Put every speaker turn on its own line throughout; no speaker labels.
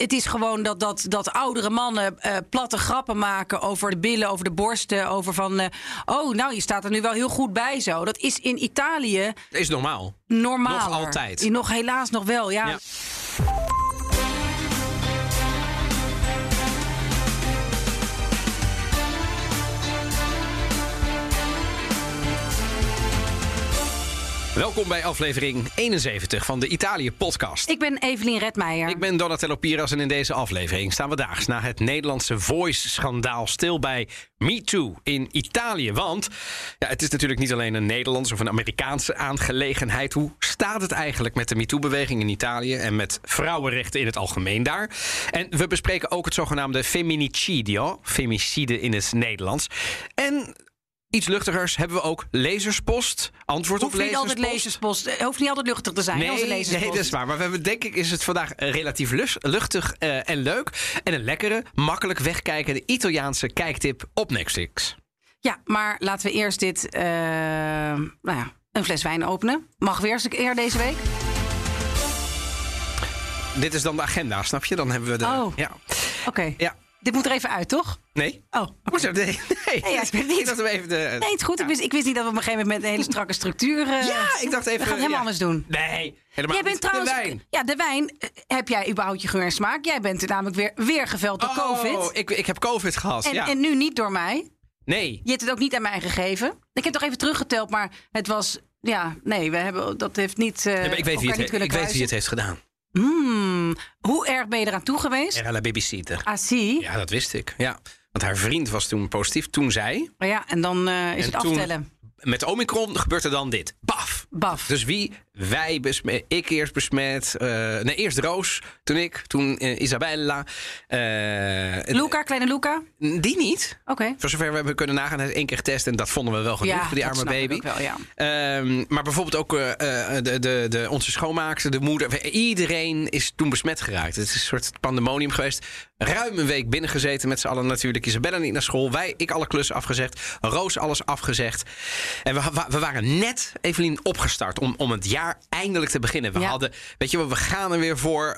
het is gewoon dat, dat, dat oudere mannen eh, platte grappen maken over de billen, over de borsten. Over van, eh, oh, nou, je staat er nu wel heel goed bij zo. Dat is in Italië
Is normaal.
normaal.
Nog altijd.
Nog helaas nog wel, ja.
Ja. Welkom bij aflevering 71 van de Italië-podcast.
Ik ben Evelien Redmeijer.
Ik ben Donatello Piras en in deze aflevering staan we daags na het Nederlandse Voice-schandaal stil bij MeToo in Italië. Want ja, het is natuurlijk niet alleen een Nederlandse of een Amerikaanse aangelegenheid. Hoe staat het eigenlijk met de MeToo-beweging in Italië en met vrouwenrechten in het algemeen daar? En we bespreken ook het zogenaamde femminicidio, femicide in het Nederlands. En iets luchtigers hebben we ook lezerspost, antwoord
Hoeft
op
niet altijd
lezerspost.
lezerspost. Het hoeft niet altijd luchtig te zijn, hè, onze
Nee,
lezerspost.
nee, dat is waar. Maar we hebben, denk ik is het vandaag eh, relatief luchtig eh, en leuk. En een lekkere, makkelijk wegkijkende Italiaanse kijktip op Netflix.
Ja, maar laten we eerst dit, eh, nou ja, een fles wijn openen. Mag weer eens een keer deze week?
Dit is dan de agenda, snap je? Dan hebben we de...
Oh.
Ja.
Oké.
ja.
Dit moet er even uit, toch?
Nee?
Oh,
Hoezo? Nee. Nee,
Nee, ja, ik niet.
dacht dat we even de...
Nee, het is goed. Ik, wist, ik wist niet dat we op een gegeven moment met een hele strakke structuur... eh,
Ja, ik dacht even...
We gaan het helemaal
ja.
anders doen.
Nee, helemaal
Jij bent
niet.
trouwens...
De wijn.
Ja, de wijn. eh, Heb jij überhaupt je geur en smaak? Jij bent namelijk weer, weer geveld door
Oh,
COVID.
ik, ik heb COVID gehad,
En,
ja.
en nu niet door mij.
Nee.
Je hebt het ook niet aan mij gegeven. Ik heb toch even teruggeteld, maar het was... Ja, nee, we hebben, dat heeft niet uh,
maar ik weet, wie het,
niet
ik weet wie het heeft gedaan.
Hmm, hoe erg ben je eraan toe geweest?
Era la babysitter.
Ah, zie.
Ja, dat wist ik. Ja. Want haar vriend was toen positief. Toen zij...
Ja, en dan eh, is
En
het
toen-
aftellen.
Met Omicron gebeurt er dan dit. Baf!
Baf.
Dus wie? Wij besmet. Ik eerst besmet. nee, eerst Roos. Toen ik. Toen eh, Isabella. eh,
Luca, kleine Luca?
Die niet.
Oké.
Voor zover we hebben kunnen nagaan. Hij is één keer getest. En dat vonden we wel genoeg voor die arme baby.
ook Wel, ja.
Ehm, maar bijvoorbeeld ook de, de, de, onze schoonmaakster, de moeder. Iedereen is toen besmet geraakt. Het is een soort pandemonium geweest. Ruim een week binnengezeten met z'n allen natuurlijk. Isabella niet naar school. Wij, ik alle klussen afgezegd. Roos alles afgezegd. En we, we, waren net, Evelien, opgestart om, om het jaar eindelijk te beginnen. We
Ja.
hadden, weet je wel, we gaan er weer voor.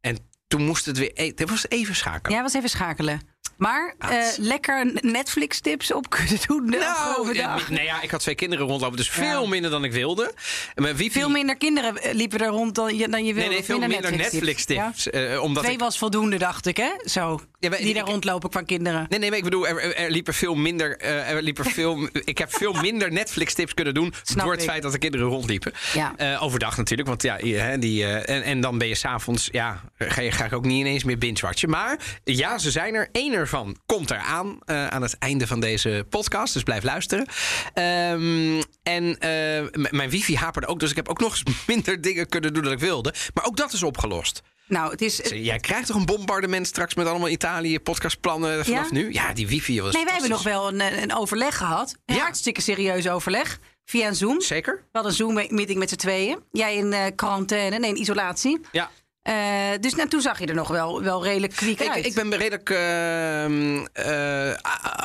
En toen moest het weer, het was even schakelen.
Jij was even schakelen. Maar eh, lekker Netflix-tips op kunnen doen de
Nou, nee, ja, ik had twee kinderen rondlopen, dus veel
Ja.
minder dan ik wilde. Mijn wifi,
Veel minder kinderen eh, liepen er rond dan je, dan je wilde.
Nee, nee, veel minder Netflix-tips. eh, omdat
Twee
ik,
was voldoende, dacht ik, hè? Zo.
Ja, maar
die daar rondlopen van kinderen.
Nee, nee, maar ik bedoel, er, er, liepen veel minder. er liepen veel, ik heb veel minder Netflix-tips kunnen doen.
Snap
door het
ik.
feit dat de kinderen rondliepen.
Ja.
Overdag natuurlijk, want ja, die, en, en dan ben je s'avonds. Ja, ga, je, ga ik ook niet ineens meer binge-watchen. Maar ja, ze zijn er. Eén komt eraan eh, aan het einde van deze podcast. Dus blijf luisteren. Ehm, en eh, mijn wifi haperde ook, dus ik heb ook nog eens minder dingen kunnen doen dan ik wilde. Maar ook dat is opgelost.
Nou, het is...
Jij krijgt toch een bombardement straks met allemaal Italië podcastplannen vanaf
Ja?
nu? Ja, die wifi was
Nee, wij hebben nog wel een, een overleg gehad. Een
Ja.
hartstikke serieus overleg. Via een Zoom.
Zeker?
We hadden een Zoom-meeting met z'n tweeën. Jij in eh, quarantaine, nee, in isolatie.
Ja.
Eh, dus nou, toen zag je er nog wel, wel redelijk kwiek
Ik,
uit.
ik ben redelijk ehm, eh,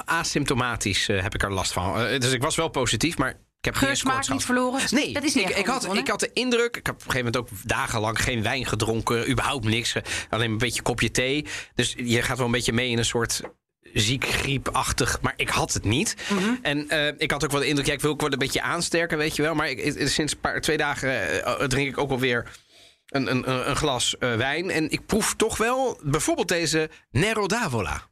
asymptomatisch eh, heb ik er last van. Dus ik was wel positief, maar ik heb
Geur,
geen
smaak
koorts
niet verloren?
Nee,
dat is niet
ik, ik, had, ik had de indruk, ik heb op een gegeven moment ook dagenlang geen wijn gedronken, überhaupt niks. Alleen een beetje kopje thee. Dus je gaat wel een beetje mee in een soort ziek, griepachtig, maar ik had het niet.
Mhm.
En ik had ook wel de indruk, ja, ik wil ook wel een beetje aansterken, weet je wel. Maar ik, sinds een paar, twee dagen drink ik ook wel weer een, een, een glas eh, wijn. En ik proef toch wel bijvoorbeeld deze Nero d'Avola.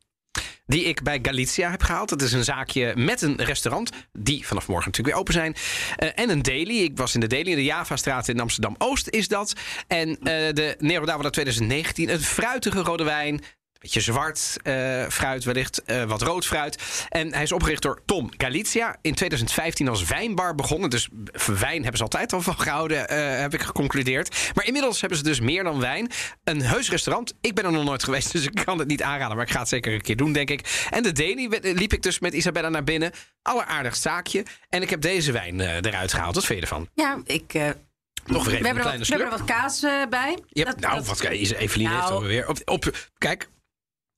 Die ik bij Galicia heb gehaald. Dat is een zaakje met een restaurant. Die vanaf morgen natuurlijk weer open zijn. Eh, en een daily. Ik was in de daily in de Javastraat in Amsterdam Oost is dat. En eh, de Nero d'Avola 2019. Een fruitige rode wijn. Beetje zwart eh, fruit wellicht, eh, wat rood fruit. En hij is opgericht door Tom Galizia. In 2015 als wijnbar begonnen. Dus wijn hebben ze altijd al van gehouden, eh, heb ik geconcludeerd. Maar inmiddels hebben ze dus meer dan wijn. Een heus restaurant. Ik ben er nog nooit geweest, dus ik kan het niet aanraden. Maar ik ga het zeker een keer doen, denk ik. En de we- liep ik dus met Isabella naar binnen. Alleraardigst zaakje. En ik heb deze wijn eruit gehaald. Wat vind je ervan?
Ja, ik...
Nog weer
we,
een kleine
wat, we hebben er wat kaas bij.
Ja,
Dat-
nou,
dat-
wat is Evelien heeft
Nou.
alweer. Op, op, kijk,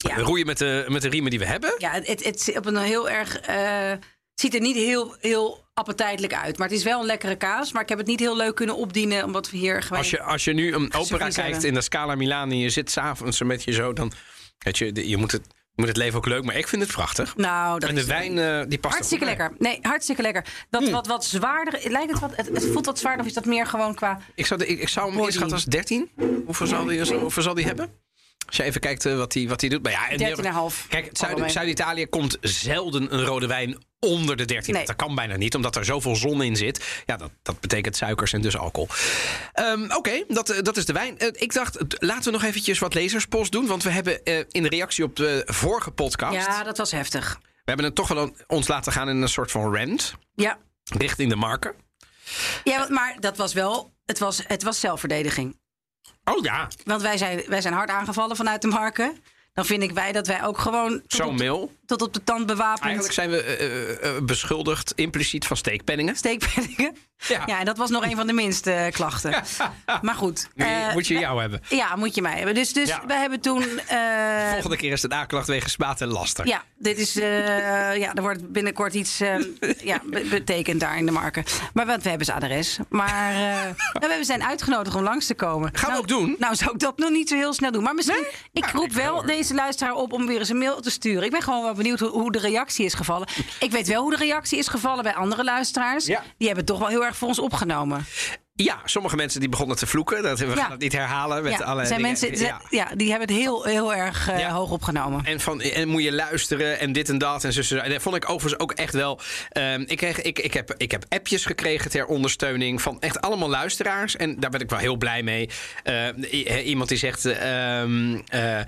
Ja.
we roeien met de, met de riemen die we hebben.
Ja, het, het, op een heel erg. eh, ziet er niet heel, heel appetijtelijk uit. Maar het is wel een lekkere kaas. Maar ik heb het niet heel leuk kunnen opdienen, omdat we hier gewoon...
Als je, als je nu een opera kijkt
hebben.
in de Scala Milan en je zit s'avonds met je zo, dan weet je, je moet, het, moet het leven ook leuk, maar ik vind het prachtig.
Nou, dat
En de wijn, eh, die past
Hartstikke
bij.
lekker. Nee, hartstikke lekker. Dat wat, wat zwaarder. Lijkt het wat. Het, het voelt wat zwaarder of is dat meer gewoon qua.
Ik zou, de, ik, ik zou hem inschatten als 13. Hoeveel zal die, hoeveel zal die hebben? Als je even kijkt eh, wat hij wat doet. Maar ja, en
13,5.
Kijk. Zuid-Italië komt zelden een rode wijn onder de 13.
Nee.
Dat kan bijna niet, omdat er zoveel zon in zit. Ja, dat, dat betekent suikers en dus alcohol. Ehm, Oké, dat, eh, dat is de wijn. Eh, ik dacht, laten we nog eventjes wat lezerspost doen. Want we hebben in reactie op de vorige podcast...
Ja, dat was heftig.
we hebben het toch wel een- ons laten gaan in een soort van rant.
Ja.
Richting de marken.
ja, maar dat was wel. Het was, het was zelfverdediging.
Oh ja,
Want wij zijn, wij zijn hard aangevallen vanuit de marken. Dan vind ik wij dat wij ook gewoon
zo'n mail.
Tot op de tand bewapend
Eigenlijk zijn we eh, eh, eh, beschuldigd impliciet van steekpenningen.
steekpenningen.
Ja.
Ja, en dat was nog een van de minste klachten. Maar goed.
Moet je, moet je jou hebben.
ja, moet je mij hebben. Dus, dus
Ja.
we hebben toen.
Volgende keer is het aanklacht wegens smaad en laster.
Ja, dit is, ja, er wordt binnenkort iets ja, be- betekend daar in de marken. Maar want we hebben zijn adres. Maar eh, we zijn uitgenodigd om langs te komen.
Gaan we
nou,
ook doen?
Nou, zou ik dat nog niet zo heel snel doen. Maar misschien, ik
Nou,
roep
wel,
wel
hoor.
deze luisteraar op om weer eens een mail te sturen. Ik ben gewoon wel benieuwd hoe, hoe de reactie is gevallen. Ik weet wel hoe de reactie is gevallen bij andere luisteraars.
Ja.
Die hebben het toch wel heel erg voor ons opgenomen.
Ja, sommige mensen die begonnen te vloeken. Dat, we
Ja.
gaan het niet herhalen. Met
ja,
alle
zijn
dingen.
mensen,
Ja.
ja. die hebben het heel, heel erg eh, hoog opgenomen.
En, van, en moet je luisteren en dit en dat. En, zo, en dat vond ik overigens ook echt wel. ehm, ik, kreeg, ik, ik, heb, ik heb appjes gekregen ter ondersteuning van echt allemaal luisteraars. En daar ben ik wel heel blij mee. Eh, i- iemand die zegt. ehm, eh,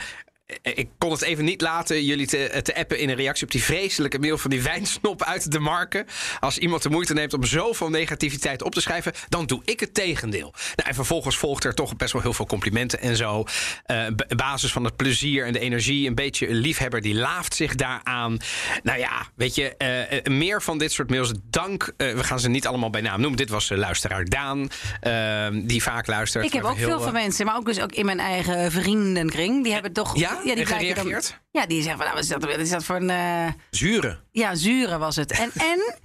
ik kon het even niet laten jullie te, te appen in een reactie op die vreselijke mail van die wijnsnop uit de marken. Als iemand de moeite neemt om zoveel negativiteit op te schrijven, dan doe ik het tegendeel. Nou, en vervolgens volgt er toch best wel heel veel complimenten en zo. Eh, basis van het plezier en de energie. Een beetje een liefhebber die laaft zich daaraan. Nou ja, weet je, eh, eh, meer van dit soort mails. Dank. eh, we gaan ze niet allemaal bij naam noemen. Dit was eh, luisteraar Daan, eh, die vaak luistert.
Ik heb ook
heel,
veel
eh,
van mensen, maar ook dus ook in mijn eigen vriendenkring. Die hebben toch.
Ja?
Die blijken dan-
gereageerd?
ja, die zeggen van, nou, wat is dat, is dat voor een. eh,
Zure.
ja, zure was het. En, en,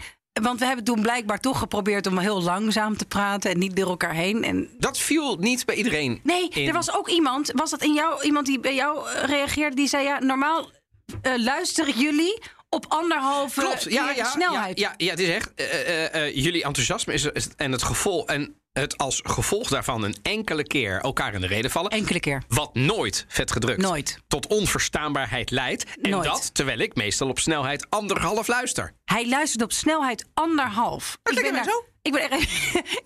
want we hebben toen blijkbaar toch geprobeerd om heel langzaam te praten en niet door elkaar heen. En
Dat viel niet bij iedereen.
nee,
in.
er was ook iemand, was dat in jou, iemand die bij jou eh, reageerde, die zei: ja, normaal eh, luisteren jullie op anderhalve
Klopt, ja, ja,
snelheid.
Ja, ja, ja, het is echt. jullie enthousiasme is, is- en het gevolg. En het als gevolg daarvan een enkele keer elkaar in de reden vallen.
Enkele keer.
Wat nooit vet gedrukt
Nooit.
tot onverstaanbaarheid leidt. En
Nooit.
dat terwijl ik meestal op snelheid anderhalf luister.
Hij luistert op snelheid anderhalf.
Dat klinkt
ben
zo.
Ik ben echt.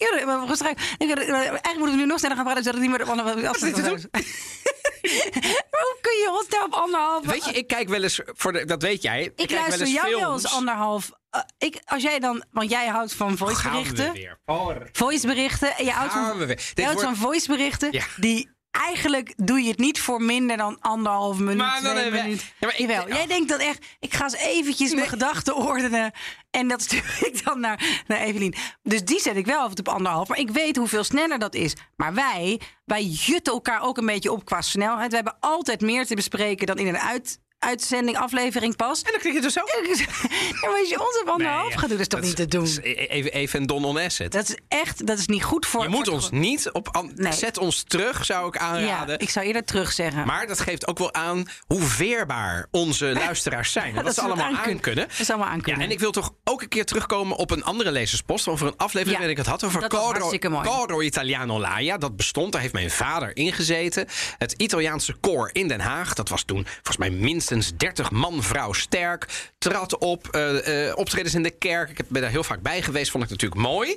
Ik ben rustig. Ik ben- Eigenlijk moeten we nu nog sneller gaan praten, zodat ik niet meer op anderhalf. Hoe kun je nou op anderhalf?
Weet je, ik kijk wel eens. Voor de, dat weet jij.
ik
kijk wel
luister
eens
jou wel eens anderhalf. Eh, ik, als jij dan, want jij houdt van
Gaan we
voiceberichten.
weer. Oh,
Voiceberichten. En je houdt van,
we
je
Dit
houdt
wordt-
van voiceberichten
Ja.
die. Eigenlijk doe je het niet voor minder dan anderhalf minuut,
Maar dan
twee minuten.
Ja, maar ik-
Jawel, jij denkt dan echt, ik ga eens eventjes mijn gedachten ordenen. En dat stuur ik dan naar, naar Evelien. Dus die zet ik wel altijd op anderhalf. Maar ik weet hoeveel sneller dat is. Maar wij, wij jutten elkaar ook een beetje op qua snelheid. We hebben altijd meer te bespreken dan in een uit, uitzending, aflevering past.
En dan klik je dus zo.
Ja, maar als je ons op anderhalf
Nee,
gaat doen, dat is toch
dat
niet te doen?
is Even, even een don on asset.
Dat is echt, dat is niet goed voor...
Je moet
voor-
ons niet op.
Nee.
Zet ons terug, zou ik
Ja,
aanraden.
ik zou eerder terug zeggen.
Maar dat geeft ook wel aan hoe veerbaar onze luisteraars zijn. En
dat
dat ze allemaal
aan
aan kunnen.
Dat ze allemaal aan
Ja,
kunnen.
en ik wil toch ook een keer terugkomen op een andere lezerspost. Over een aflevering
Ja,
waarin ik het had over. Coro Italiano Laia. Dat bestond, daar heeft mijn vader ingezeten. Het Italiaanse koor in Den Haag. Dat was toen volgens mij minstens 30 man, vrouw sterk. Trad op, eh, optredens in de kerk. Ik ben daar heel vaak bij geweest, vond ik natuurlijk mooi.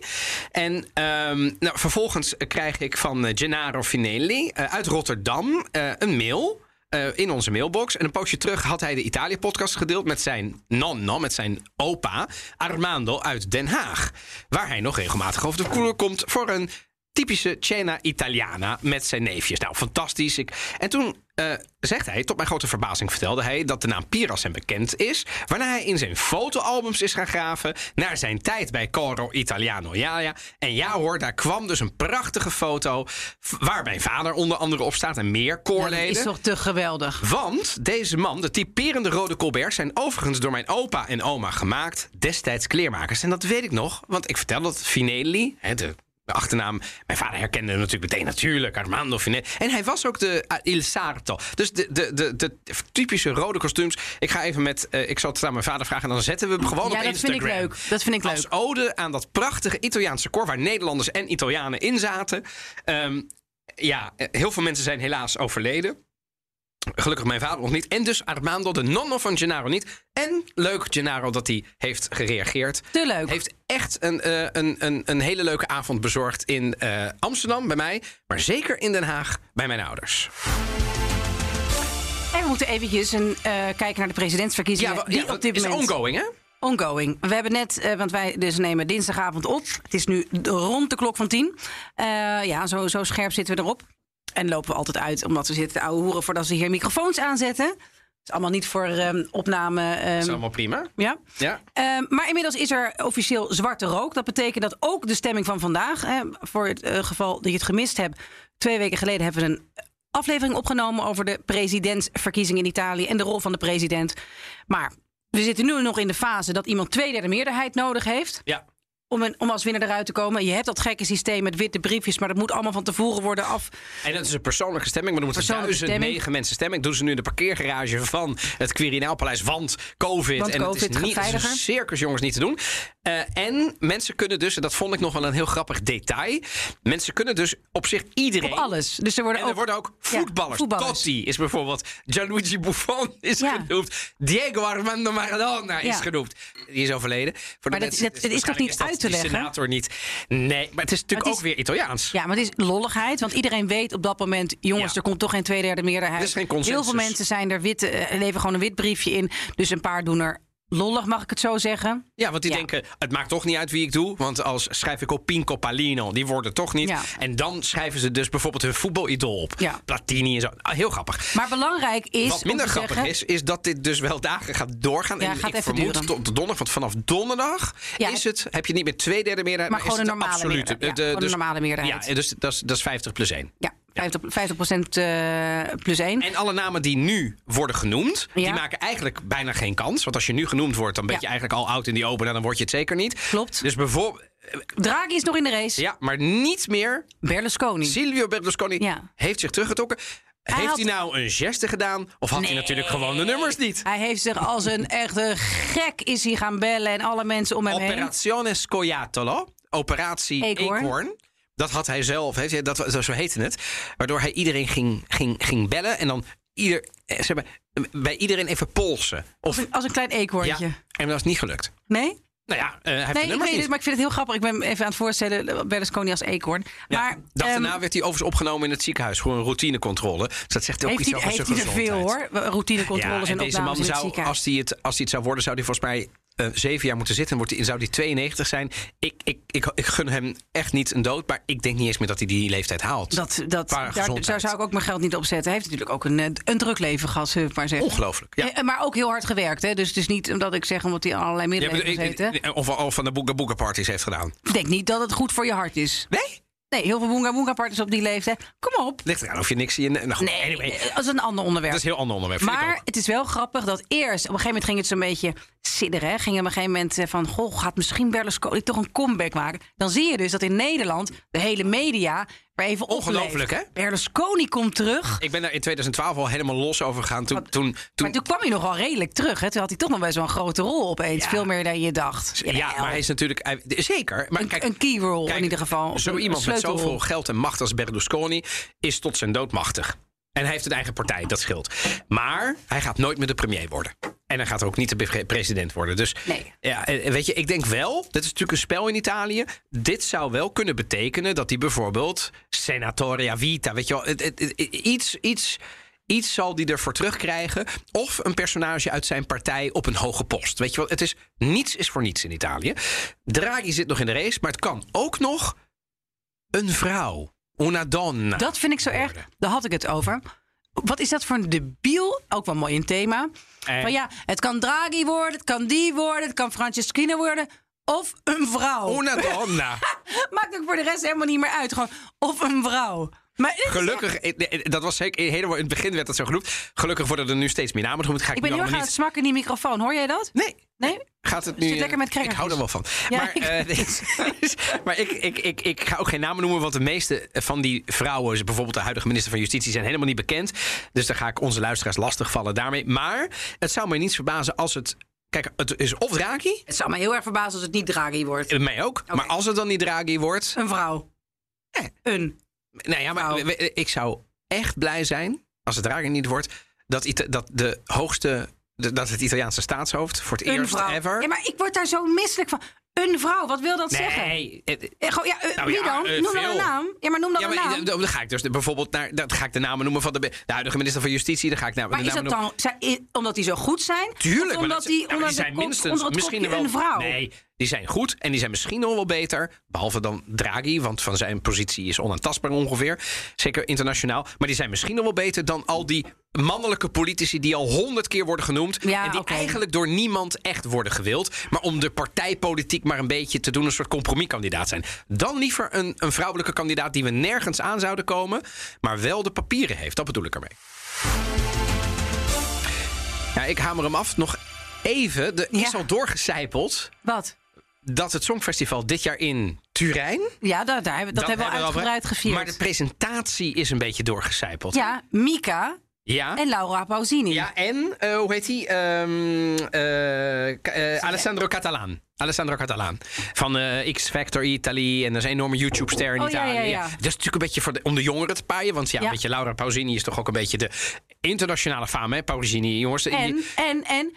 En ehm, nou, vervolgens krijg ik van eh, Gennaro Finelli uit Rotterdam een mail in onze mailbox. En een poosje terug had hij de Italië-podcast gedeeld met zijn nonno, met zijn opa Armando uit Den Haag. Waar hij nog regelmatig over de vloer komt voor een typische cena italiana met zijn neefjes. Nou, fantastisch. Ik, en toen uh, zegt hij, tot mijn grote verbazing vertelde hij dat de naam Piras hem bekend is. Waarna hij in zijn fotoalbums is gaan graven naar zijn tijd bij Coro Italiano. Ja, ja. En ja hoor, daar kwam dus een prachtige foto waar mijn vader onder andere op staat en meer koorleden.
dat is toch te geweldig.
Want deze man, de typerende rode Colbert, zijn overigens door mijn opa en oma gemaakt. Destijds kleermakers. En dat weet ik nog, want ik vertel dat Finelli, de de achternaam. Mijn vader herkende hem natuurlijk meteen natuurlijk. Armando Finet. En hij was ook de uh, Il Sarto. Dus de, de, de, de, typische rode kostuums. Ik ga even met. Uh, ik zal het aan mijn vader vragen. En dan zetten we hem gewoon
ja,
op
dat
Instagram.
Vind ik leuk. Dat vind ik leuk.
Als ode aan dat prachtige Italiaanse koor. Waar Nederlanders en Italianen in zaten. Um, ja, heel veel mensen zijn helaas overleden. Gelukkig mijn vader nog niet. En dus Armando, de nonno van Gennaro niet. En leuk, Gennaro, dat hij heeft gereageerd.
Te leuk.
Heeft echt een, uh, een, een, een hele leuke avond bezorgd in uh, Amsterdam bij mij. Maar zeker in Den Haag bij mijn ouders.
En we moeten eventjes een, uh, kijken naar de presidentsverkiezingen.
Ja,
die
ja,
op dit
is
moment...
ongoing, hè?
Ongoing. We hebben net, uh, want wij dus nemen dinsdagavond op. Het is nu rond de klok van tien. Uh, ja, zo, zo scherp zitten we erop. En lopen we altijd uit, omdat we zitten ouwe hoeren voordat ze hier microfoons aanzetten. Het is allemaal niet voor um, opname. Um,
dat is allemaal prima.
Ja.
ja.
Um, maar inmiddels is er officieel zwarte rook. Dat betekent dat ook de stemming van vandaag, hè, voor het uh, geval dat je het gemist hebt. Twee weken geleden hebben we een aflevering opgenomen over de presidentsverkiezingen in Italië en de rol van de president. Maar we zitten nu nog in de fase dat iemand tweederde meerderheid nodig heeft.
Ja
om, een, om als winnaar eruit te komen. Je hebt dat gekke systeem met witte briefjes, maar dat moet allemaal van tevoren worden af.
En dat is een persoonlijke stemming, maar er moeten duizend negen mensen stemmen. Doen ze nu in de parkeergarage van het Quirinaalpaleis, want COVID.
Want
en
COVID
het is niet het is een circus, jongens, niet te doen. Uh, en mensen kunnen dus, en dat vond ik nog wel een heel grappig detail. Mensen kunnen dus op zich iedereen.
Op alles. Dus er worden
en er
ook,
worden ook voetballers.
Ja, voetballers.
Totti is bijvoorbeeld. Gianluigi Buffon is ja. genoemd. Diego Armando Maradona is genoemd. Die is overleden. Voor
maar
de
dat,
mensen,
dat, is toch niet
dat
uit te leggen?
senator niet. Nee, maar het is natuurlijk
het
ook weer Italiaans.
Ja, maar het is lolligheid. Want iedereen weet op dat moment... jongens,
Ja.
er komt toch geen tweederde meerderheid.
Er is geen consensus.
Heel veel mensen zijn er wit, eh, leven gewoon een wit briefje in. Dus een paar doen er lollig, mag ik het zo zeggen.
Ja, want die
Ja.
denken, het maakt toch niet uit wie ik doe. Want als schrijf ik op Pinco Palino, die worden toch niet.
Ja.
En dan schrijven ze dus bijvoorbeeld hun voetbalidool op.
Ja.
Platini en zo. Ah, heel grappig.
Maar belangrijk is
Wat minder grappig
zeggen,
is, is dat dit dus wel dagen gaat doorgaan. En
gaat
ik vermoed tot de donderdag, want vanaf donderdag is het, heb je niet meer twee derde meerderheid,
Maar gewoon een
de
normale
absolute.
meerderheid. Ja, gewoon een normale meerderheid.
Ja, dus dat is, dat is 50 plus 1.
Ja, 50, 50 eh, plus 1.
En alle namen die nu worden genoemd, die maken eigenlijk bijna geen kans. Want als je nu genoemd wordt, dan ben je eigenlijk al oud in die open en dan word je het zeker niet.
Klopt.
Dus bijvoorbeeld,
Draghi is nog in de race.
ja, maar niet meer
Berlusconi.
Silvio Berlusconi
Ja.
heeft zich teruggetrokken.
Hij
heeft
had-
hij nou een geste gedaan? Of had hij natuurlijk gewoon de nummers niet?
Hij heeft zich als een echte gek is hij gaan bellen en alle mensen om hem heen.
Operazione Scoiattolo. Operatie
Eekhoorn.
Dat had hij zelf, heeft hij, dat, zo heette het. Waardoor hij iedereen ging, ging, ging bellen. En dan ieder, eh, zeg maar, bij iedereen even polsen. Of,
Als een, klein
ja,
eekhoorntje.
en dat is niet gelukt.
Nee?
Nou ja, eh, hij heeft
Nee, ik weet het, maar ik vind het heel grappig. Ik ben even aan het voorstellen, Berlusconi als eekhoorn.
Ja,
maar
dag
ehm,
daarna werd hij overigens opgenomen in het ziekenhuis. Voor een routinecontrole. Dus dat zegt ook
heeft
iets
hij,
over
heeft
zijn
hij er veel
gezondheid.
hoor. Routinecontroles
Ja,
en
en deze man zou, als hij, het, als hij het zou worden, zou hij volgens mij eh, zeven jaar moeten zitten. Wordt zou hij 92 zijn. Ik, ik, ik, ik gun hem echt niet een dood. Maar ik denk niet eens meer dat hij die leeftijd haalt.
Dat, dat, daar, zou ik ook mijn geld niet op zetten. Hij heeft natuurlijk ook een, eh, een druk leven gehad, zullen we maar zeggen.
Ongelooflijk. Ja.
Eh, Maar ook heel hard gewerkt. Hè? Dus het is niet omdat ik zeg omdat hij allerlei
Ja,
middelen
maar
heeft gezeten.
of, of van de Boega Boega parties heeft gedaan.
Ik denk niet dat het goed voor je hart is.
Nee?
Nee, heel veel boonga boonga partners op die leeftijd. Kom op.
Ligt eraan of je niks in. Nou, goed,
Nee,
anyway,
dat is een ander onderwerp.
dat is een heel ander onderwerp.
Maar het is wel grappig dat eerst, op een gegeven moment ging het zo'n beetje sidderen. Hè? Ging op een gegeven moment eh, van, goh, gaat misschien Berlusconi toch een comeback maken? Dan zie je dus dat in Nederland de hele media even
Ongelooflijk, hè?
Berlusconi komt terug.
Ik ben daar in 2012 al helemaal los over gegaan. Toen,
Wat-
toen, toen,
Maar toen kwam hij nogal redelijk terug. Hè? Toen had hij toch nog best wel een grote rol opeens.
Ja.
Veel meer dan je dacht.
ja, maar hij is natuurlijk... hij- zeker. Maar
een,
kijk,
een key role
Kijk,
in ieder geval.
Zo iemand met zoveel geld en macht als Berlusconi is tot zijn dood machtig. En hij heeft een eigen partij, dat scheelt. Maar hij gaat nooit meer de premier worden. En hij gaat ook niet de pre- president worden. Dus
Nee.
ja, weet je, ik denk wel, dit is natuurlijk een spel in Italië. Dit zou wel kunnen betekenen dat hij bijvoorbeeld senatoria vita, weet je wel, het- het- het- iets, iets, iets zal die ervoor terugkrijgen. Of een personage uit zijn partij op een hoge post. Weet je wel, het is niets is voor niets in Italië. Draghi zit nog in de race, maar het kan ook nog een vrouw. Una donna.
Dat vind ik zo erg. Daar had ik het over. Wat is dat voor een debiel? Ook wel mooi een thema.
Eh.
Van ja, het kan Draghi worden, het kan die worden, het kan Franceschina worden. Of een vrouw.
Una donna.
Maakt ook voor de rest helemaal niet meer uit. Gewoon, of een vrouw. Maar
Gelukkig, eh, eh, dat was zeker helemaal in het begin werd dat zo genoemd. Gelukkig worden er nu steeds meer namen genoemd. Ga ik,
Ik ben
nu
heel erg aan het smakken in die microfoon. Hoor jij dat?
Nee.
Nee?
Gaat het
Zit
nu?
lekker
eh,
met
ik hou er wel van.
Ja,
maar
ik-
eh, maar ik, ik, ik, ik ga ook geen namen noemen, want de meeste van die vrouwen, bijvoorbeeld de huidige minister van Justitie, zijn helemaal niet bekend. Dus daar ga ik onze luisteraars lastigvallen daarmee. Maar het zou mij niets verbazen als het. Kijk, het is of Draghi,
Het zou me heel erg verbazen als het niet Draghi wordt.
eh, mij ook. Maar als het dan niet Draghi wordt,
Een vrouw.
Eh.
Een.
Nou ja, maar
Nou.
ik zou echt blij zijn als het Draghi niet wordt, dat, Ita- dat de hoogste, dat het Italiaanse staatshoofd voor het
Een
eerst
vrouw.
ever.
Ja, maar ik word daar zo misselijk van. Een vrouw, wat wil dat zeggen?
nee, het-
Eh, gewoon, ja, eh,
Nou
wie
ja,
dan?
eh,
noem dan
veel.
een naam. Ja, maar noem dan
Ja,
een
maar
naam.
dan dan ga ik dus bijvoorbeeld naar, dan ga ik de namen noemen van de, de huidige minister van Justitie. Dan ga ik naar
Maar
de
is dat dan zij- omdat die zo goed zijn?
Tuurlijk,
Of
maar
omdat
dat-
die
maar
onder,
die zijn minstens misschien wel
een vrouw?
Nee, die zijn goed en die zijn misschien nog wel beter. Behalve dan Draghi, want van zijn positie is onaantastbaar ongeveer. Zeker internationaal. Maar die zijn misschien nog wel beter dan al die mannelijke politici die al honderd keer worden genoemd.
Ja,
en die eigenlijk door niemand echt worden gewild. Maar om de partijpolitiek maar een beetje te doen, een soort compromiskandidaat zijn. Dan liever een, een vrouwelijke kandidaat die we nergens aan zouden komen, maar wel de papieren heeft. Dat bedoel ik ermee. Ja, ik hamer hem af. Nog even. Er is
Ja.
al doorgecijpeld
Wat?
Dat het Songfestival dit jaar in Turijn.
Ja, dat, daar hebben, dat, hebben we uitgebreid gevierd.
Maar de presentatie is een beetje doorgecijpeld.
Ja, Mika
Ja.
en Laura Pausini.
Ja, en eh, hoe heet hij? Ehm, eh, eh, Alessandro Catalan. Alessandro Catalan. Van X Factor Italy. En dat is een enorme YouTube-ster in
Oh,
Italië.
ja, ja.
Dat is natuurlijk een beetje voor de, om de jongeren te paaien. Want ja, weet je, Laura Pausini is toch ook een beetje de internationale fame. Hè? Pausini, jongens.
En,
die-
en, en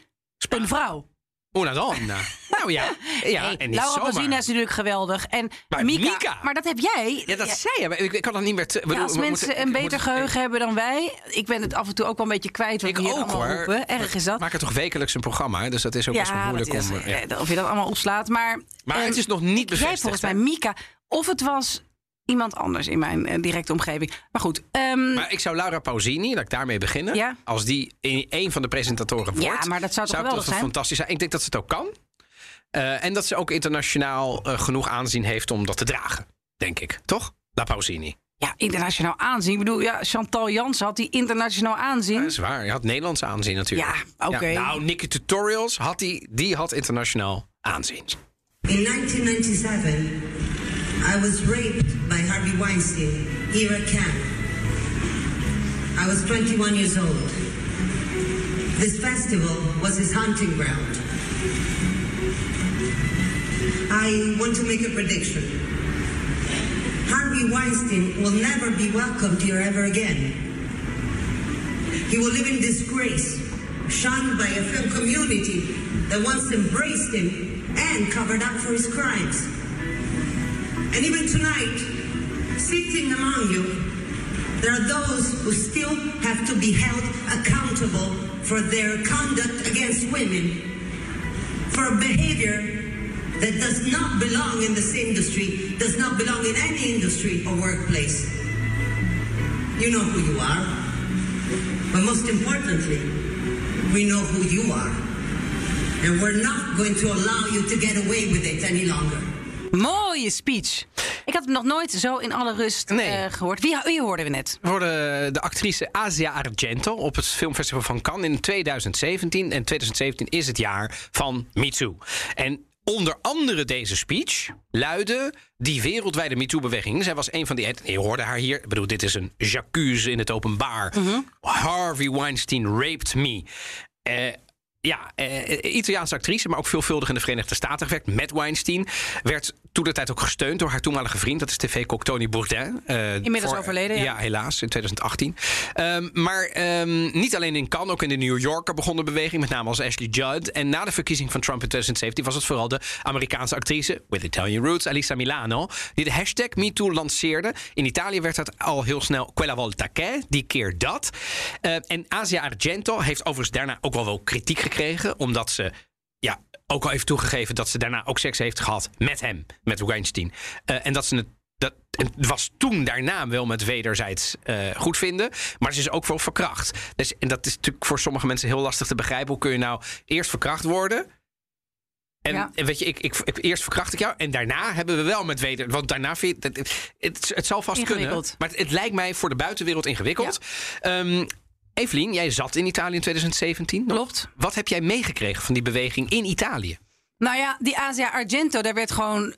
een vrouw.
Una donna. nou ja. ja
Hey,
en niet
Laura
zomaar.
Pausini is natuurlijk geweldig. En
Maar
Mika,
Mika-
Maar dat heb jij.
Ja, dat
Ja,
zei je. maar Ik, ik kan dat niet meer... Te,
ja, als
we
mensen
moeten-
een beter
moeten-
geheugen hebben dan wij. Ik ben het af en toe ook wel een beetje kwijt. Wat
Ik
hier
ook
allemaal
hoor.
roepen. Erg is dat.
We maken toch wekelijks een programma, hè? dus dat is ook best wel moeilijk
dat is,
om... eh, ja.
of je dat allemaal opslaat. Maar,
Maar
ehm,
het is nog niet
jij
bevestigd.
volgens
hè?
mij Mika. Of het was iemand anders in mijn eh, directe omgeving. Maar goed. ehm,
Maar ik zou Laura Pausini, laat ik daarmee beginnen.
Ja.
Als die in een van de presentatoren
Ja,
wordt.
maar dat zou toch geweldig zijn?
fantastisch zijn. Ik denk dat ze het ook kan. Eh, en dat ze ook internationaal eh, genoeg aanzien heeft om dat te dragen. Denk ik. Toch? La Pausini.
ja, internationaal aanzien. Ik bedoel, ja, Chantal Jansen had die internationaal aanzien.
Dat is waar. Je had Nederlands aanzien natuurlijk.
Ja, oké.
nou, Nicky Tutorials had die, die had internationaal aanzien.
In 1997, I was raped by Harvey Weinstein here at camp. I was 21 years old. This festival was his hunting ground. I want to make a prediction. Harvey Weinstein will never be welcomed here ever again. He will live in disgrace, shunned by a film community that once embraced him and covered up for his crimes. And even tonight, sitting among you, there are those who still have to be held accountable for their conduct against women, for behavior that does not belong in this industry, does not belong in any industry or workplace. You know who you are. But most importantly, we know who you are. And we're not going to allow you to get away with it any longer.
Mooie speech. Ik had hem nog nooit zo in alle rust
Nee.
eh, gehoord. Wie, wie hoorden we net?
We hoorden de actrice Asia Argento op het filmfestival van Cannes in 2017. En 2017 is het jaar van MeToo. En onder andere deze speech luidde die wereldwijde MeToo-beweging. Zij was een van die... Je hoorde haar hier. Ik bedoel, dit is een j'accuse in het openbaar. Harvey Weinstein raped me. Eh, ja, eh, Italiaanse actrice, maar ook veelvuldig in de Verenigde Staten gewerkt met Weinstein. Werd toen de tijd ook gesteund door haar toenmalige vriend, dat is tv-kok Tony Bourdain. eh,
Inmiddels overleden, ja.
Ja, helaas, in 2018. Ehm, maar ehm, niet alleen in Cannes, ook in de New Yorker begon de beweging, met name als Ashley Judd. En na de verkiezing van Trump in 2017 was het vooral de Amerikaanse actrice with Italian roots, Alisa Milano, die de hashtag MeToo lanceerde. In Italië werd dat al heel snel Quella volta che, die keer dat. Eh, en Asia Argento heeft overigens daarna ook wel wel kritiek gekregen, omdat ze ja, ook al heeft toegegeven dat ze daarna ook seks heeft gehad met hem, met Weinstein. Eh, en dat ze het dat het was toen daarna wel met wederzijds eh goed vinden. Maar ze is ook wel verkracht. Dus, en dat is natuurlijk voor sommige mensen heel lastig te begrijpen. Hoe kun je nou eerst verkracht worden? En,
Ja.
en weet je, ik, ik, ik- eerst verkracht ik jou. En daarna hebben we wel met weder. Want daarna vind je. Het, het, het zal vast kunnen. Maar het, het lijkt mij voor de buitenwereld ingewikkeld. Ehm, Evelien, jij zat in Italië in 2017. nog.
Klopt.
Wat heb jij meegekregen van die beweging in Italië?
Nou ja, die Asia Argento, daar werd gewoon.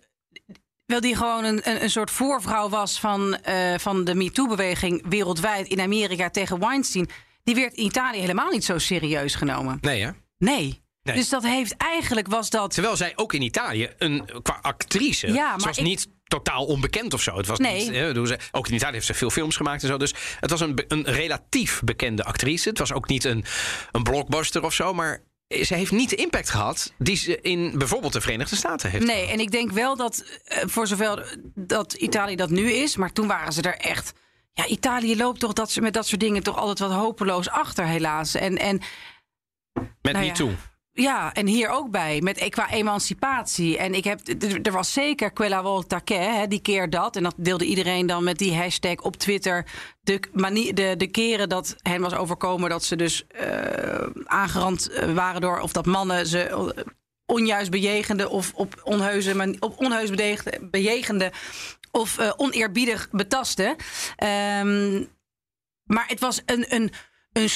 Wel die gewoon een, een, een soort voorvrouw was van, eh, van de MeToo-beweging wereldwijd in Amerika tegen Weinstein. Die werd in Italië helemaal niet zo serieus genomen.
Nee, hè?
Nee.
Nee.
Dus dat heeft eigenlijk was dat.
Terwijl zij ook in Italië, een, qua actrice,
Ja, maar
ze was
ik-
niet totaal onbekend of zo. Het was
Nee.
niet, bedoel, ze- ook in Italië heeft ze veel films gemaakt en zo. Dus het was een, een relatief bekende actrice. Het was ook niet een, een blockbuster of zo, maar ze heeft niet de impact gehad die ze in bijvoorbeeld de Verenigde Staten heeft.
Nee, en ik denk wel dat eh, voor zover dat Italië dat nu is, maar toen waren ze er echt. Ja, Italië loopt toch dat ze met dat soort dingen toch altijd wat hopeloos achter, helaas. En, en
Met
nou ja.
Too.
Ja, en hier ook bij, met, eh, qua emancipatie. En ik heb, er was zeker quella volta die keer dat. En dat deelde iedereen dan met die hashtag op Twitter. De, manier, de, de keren dat hen was overkomen dat ze dus eh, aangerand eh, waren door... of dat mannen ze onjuist bejegende of op onheuze, op onheus bejegende, of oneerbiedig betasten. Ehm, maar het was een, een, een,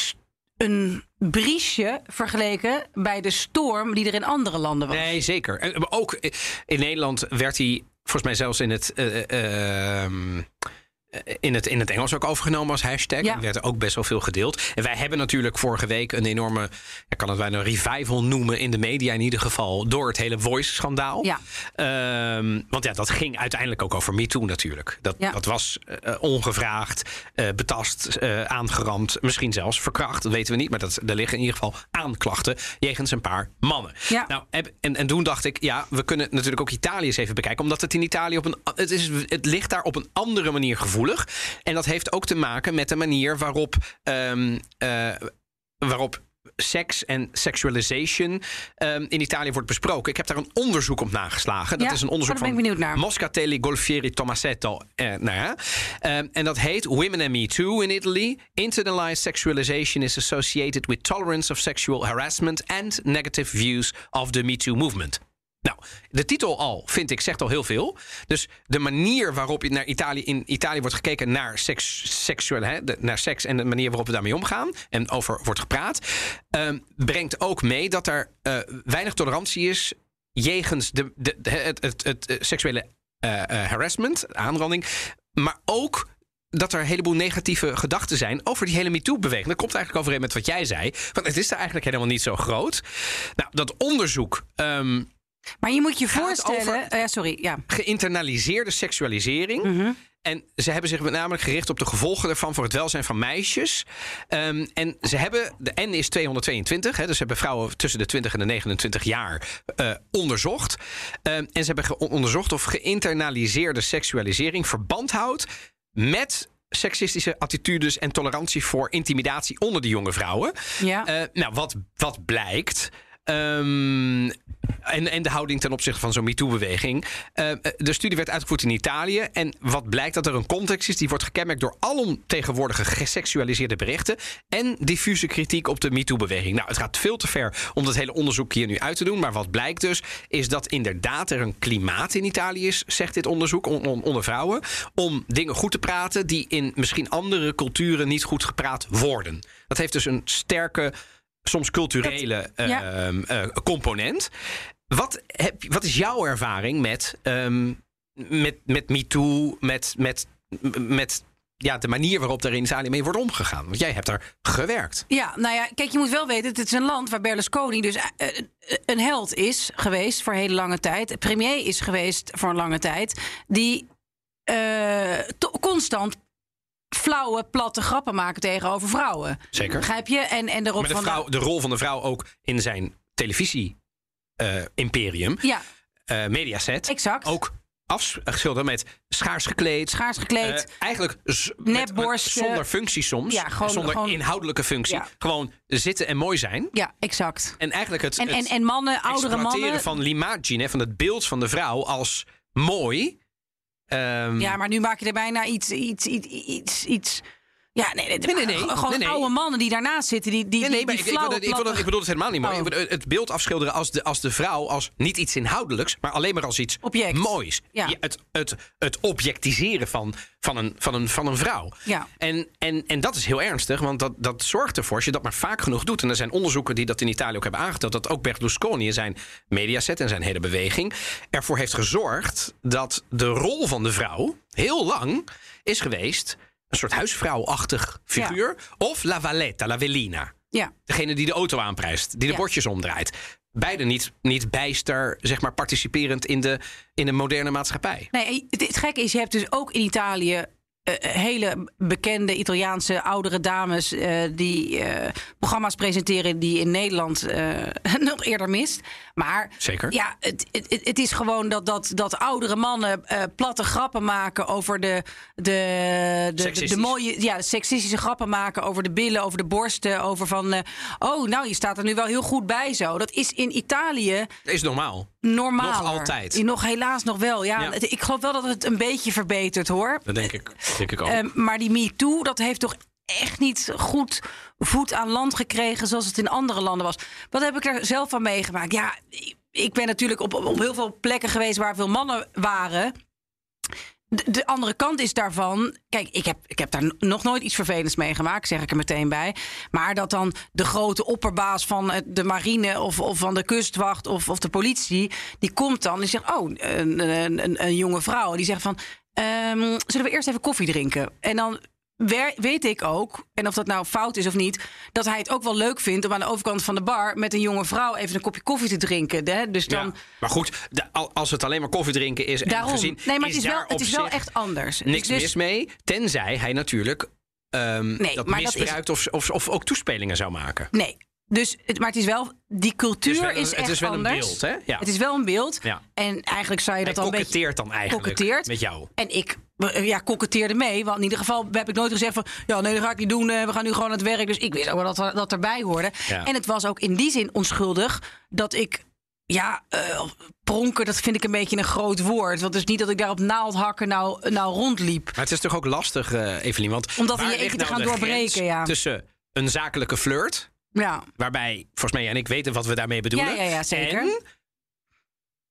een briesje vergeleken bij de storm die er in andere landen was.
Nee, zeker. Ook in Nederland werd hij volgens mij zelfs in het. eh, eh, ehm, in het, in het Engels ook overgenomen als hashtag.
Ja.
Er werd er ook best wel veel gedeeld. En wij hebben natuurlijk vorige week een enorme, ik kan het bijna een revival noemen in de media in ieder geval, door het hele Voice-schandaal.
Ja.
Ehm, want ja, dat ging uiteindelijk ook over MeToo natuurlijk. Dat,
Ja.
dat was eh, ongevraagd, eh, betast, eh, aangerand, misschien zelfs verkracht. Dat weten we niet, maar dat, er liggen in ieder geval aanklachten jegens een paar mannen.
Ja.
Nou, en, en toen dacht ik, ja, we kunnen natuurlijk ook Italië eens even bekijken. Omdat het in Italië op een. Het, is, het ligt daar op een andere manier gevoelig. En dat heeft ook te maken met de manier waarop. ehm, eh, waarop seks en sexualization ehm, in Italië wordt besproken. Ik heb daar een onderzoek op nageslagen. Dat
Ja,
is een onderzoek
oh,
van
naar.
Moscatelli, Golfieri, Tomasetto. Eh, nou ja. Ehm, en dat heet Women and Me Too in Italy. Internalized sexualization is associated with tolerance of sexual harassment and negative views of the Me Too movement. Nou, de titel al, vind ik, zegt al heel veel. Dus de manier waarop naar Italië, in Italië wordt gekeken naar seks, hè, naar seks en de manier waarop we daarmee omgaan en over wordt gepraat, ehm, brengt ook mee dat er eh, weinig tolerantie is jegens de, de, het, het, het, eh, seksuele eh, harassment, aanranding, maar ook dat er een heleboel negatieve gedachten zijn over die hele MeToo-beweging. Dat komt eigenlijk overeen met wat jij zei. Want het is er eigenlijk helemaal niet zo groot. Nou, dat onderzoek ehm,
Maar je moet je voorstellen. eh, sorry, ja.
geïnternaliseerde seksualisering.
Mhm.
En ze hebben zich met name gericht op de gevolgen ervan voor het welzijn van meisjes. Ehm, en ze hebben, de N is 222, hè, dus ze hebben vrouwen tussen de 20 en de 29 jaar eh, onderzocht. Ehm, en ze hebben onderzocht of geïnternaliseerde seksualisering verband houdt met seksistische attitudes en tolerantie voor intimidatie onder de jonge vrouwen.
Ja.
Eh, nou, wat, wat blijkt. Ehm, en, en de houding ten opzichte van zo'n MeToo-beweging. Eh, de studie werd uitgevoerd in Italië. En wat blijkt dat er een context is die wordt gekenmerkt door alomtegenwoordige geseksualiseerde berichten. en diffuse kritiek op de MeToo-beweging. Nou, het gaat veel te ver om dat hele onderzoek hier nu uit te doen. Maar wat blijkt dus, is dat inderdaad er een klimaat in Italië is, zegt dit onderzoek, on- on- onder vrouwen. om dingen goed te praten die in misschien andere culturen niet goed gepraat worden. Dat heeft dus een sterke soms culturele
Dat- ja.
ehm, eh, component. Wat, heb, wat is jouw ervaring met, ehm met, met MeToo, met, met, met ja, de manier waarop er in Italië mee wordt omgegaan? Want jij hebt daar gewerkt.
Ja, nou ja, kijk, je moet wel weten, het is een land waar Berlusconi dus eh, eh, een held is geweest voor hele lange tijd. Premier is geweest voor een lange tijd. Die to- constant flauwe, platte grappen maken tegenover vrouwen.
Zeker.
Begrijp je? En, en erop
Maar de, vrouw, de rol van de vrouw ook in zijn televisie-imperium,
Ja,
Mediaset,
exact.
ook afschilderen met schaars gekleed.
Schaars gekleed.
Eh, eigenlijk zonder functie soms.
Ja, gewoon-
zonder
gewoon-
inhoudelijke functie.
Ja.
Gewoon zitten en mooi zijn.
ja, exact.
En eigenlijk het,
En,
het
en, en mannen, oudere mannen.
van l'immagine, van het beeld van de vrouw als mooi. Ehm,
Ja, maar nu maak je er bijna iets, iets, iets, iets, iets ja, nee, nee,
Nee, nee, nee.
Gewoon
Nee, nee.
oude mannen die daarnaast zitten. Die, die,
Nee, nee,
die,
maar
die
ik, ik, ik, ik bedoel het helemaal niet mooi.
Oh.
Het beeld afschilderen als de, als de vrouw als niet iets inhoudelijks, maar alleen maar als iets
Object.
moois.
Ja.
het, het, het objectiseren van, van, een, van, een, van een vrouw.
Ja.
En, en, en dat is heel ernstig, want dat, dat zorgt ervoor, als je dat maar vaak genoeg doet. En er zijn onderzoeken die dat in Italië ook hebben aangetoond, dat ook Berlusconi in zijn mediaset en zijn hele beweging ervoor heeft gezorgd dat de rol van de vrouw heel lang is geweest. Een soort huisvrouwachtig figuur. Of la valetta, la velina.
Ja.
Degene die de auto aanprijst, die de
Ja.
bordjes omdraait. Beide niet, niet bijster, zeg maar, participerend in de, in de moderne maatschappij.
Nee, het, het gekke is, je hebt dus ook in Italië hele bekende Italiaanse oudere dames eh, die eh, programma's presenteren die in Nederland eh, nog eerder mist. Maar
Zeker.
ja, het, het, het- is gewoon dat, dat, dat oudere mannen eh, platte grappen maken over de, de, de, de, de mooie, ja, seksistische grappen maken over de billen, over de borsten, over van, eh, oh, nou, je staat er nu wel heel goed bij zo. Dat is in Italië
Dat is normaal.
Normaal.
Nog altijd.
Nog helaas nog wel. Ja, ik geloof wel dat het een beetje verbetert hoor.
Dat denk ik, denk ik ook.
Ehm, maar die MeToo, dat heeft toch echt niet goed voet aan land gekregen zoals het in andere landen was. Wat heb ik er zelf van meegemaakt? Ja, ik ben natuurlijk op, op heel veel plekken geweest waar veel mannen waren. De, de andere kant is daarvan. Kijk, ik heb, ik heb daar nog nooit iets vervelends meegemaakt, zeg ik er meteen bij. Maar dat dan de grote opperbaas van het- de marine of, of van de kustwacht of, of de politie. die komt dan en zegt: Oh, een, een, een, jonge vrouw. Die zegt van: ehm, Zullen we eerst even koffie drinken? En dan weet ik ook, en of dat nou fout is of niet, dat hij het ook wel leuk vindt om aan de overkant van de bar met een jonge vrouw even een kopje koffie te drinken. Hè? Dus dan.
ja. Maar goed, als het alleen maar koffie drinken is en
Daarom.
gezien,
nee, maar
is
het is, wel, het is wel echt anders.
niks
Dus-
mis mee. Tenzij hij natuurlijk ehm,
Nee,
dat
maar dat is-
misbruikt of, of, of ook toespelingen zou maken.
Nee. Dus, het, maar het is wel, die cultuur
is wel
echt
is wel een beeld, hè? Ja.
Het is wel een beeld.
Ja.
En eigenlijk zou je dat al een beetje...
dan eigenlijk
koketteert.
met jou.
En ik ja, koketteerde mee. Want in ieder geval heb ik nooit gezegd van... ja, nee, dat ga ik niet doen. eh, we gaan nu gewoon aan het werk. Dus ik wist ook wel dat dat erbij hoorde.
Ja.
En het was ook in die zin onschuldig... dat ik... Ja, eh, pronken, dat vind ik een beetje een groot woord. Want het is niet dat ik daar op naaldhakken nou, nou rondliep.
Maar het is toch ook lastig, eh Evelien? Want
Omdat je even te
nou
gaan doorbreken, ja.
Tussen een zakelijke flirt,
Ja,
waarbij volgens mij en ik weten wat we daarmee bedoelen.
Ja, ja, ja, zeker.
En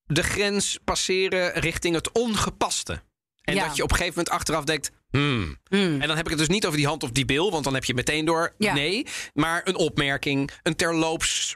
de grens passeren richting het ongepaste. En
Ja.
dat je op een gegeven moment achteraf denkt. Hmm.
Hmm.
En dan heb ik het dus niet over die hand of die bil, want dan heb je meteen door.
Ja.
Nee, maar een opmerking, een terloops.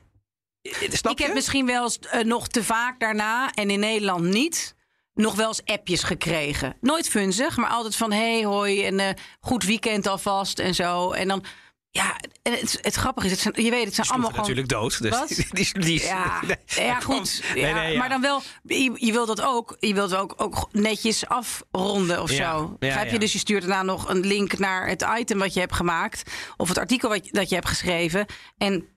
Eh, Snap
ik
je?
heb misschien wel eens eh, nog te vaak daarna, en in Nederland niet, nog wel eens appjes gekregen. Nooit funzig, maar altijd van hey, hoi en eh, goed weekend alvast en zo. En dan, ja, en het, het grappige is, het zijn, je weet, het zijn allemaal gewoon...
natuurlijk dood. Dus
Wat?
Die, die, die,
Ja,
nee,
ja goed.
Nee,
ja,
nee, ja.
Maar dan wel, je, je wilt dat ook, je wilt ook, ook netjes afronden of zo. Begrijp je? Dus je stuurt daarna nog een link naar het item wat je hebt gemaakt. Of het artikel wat, dat je hebt geschreven. En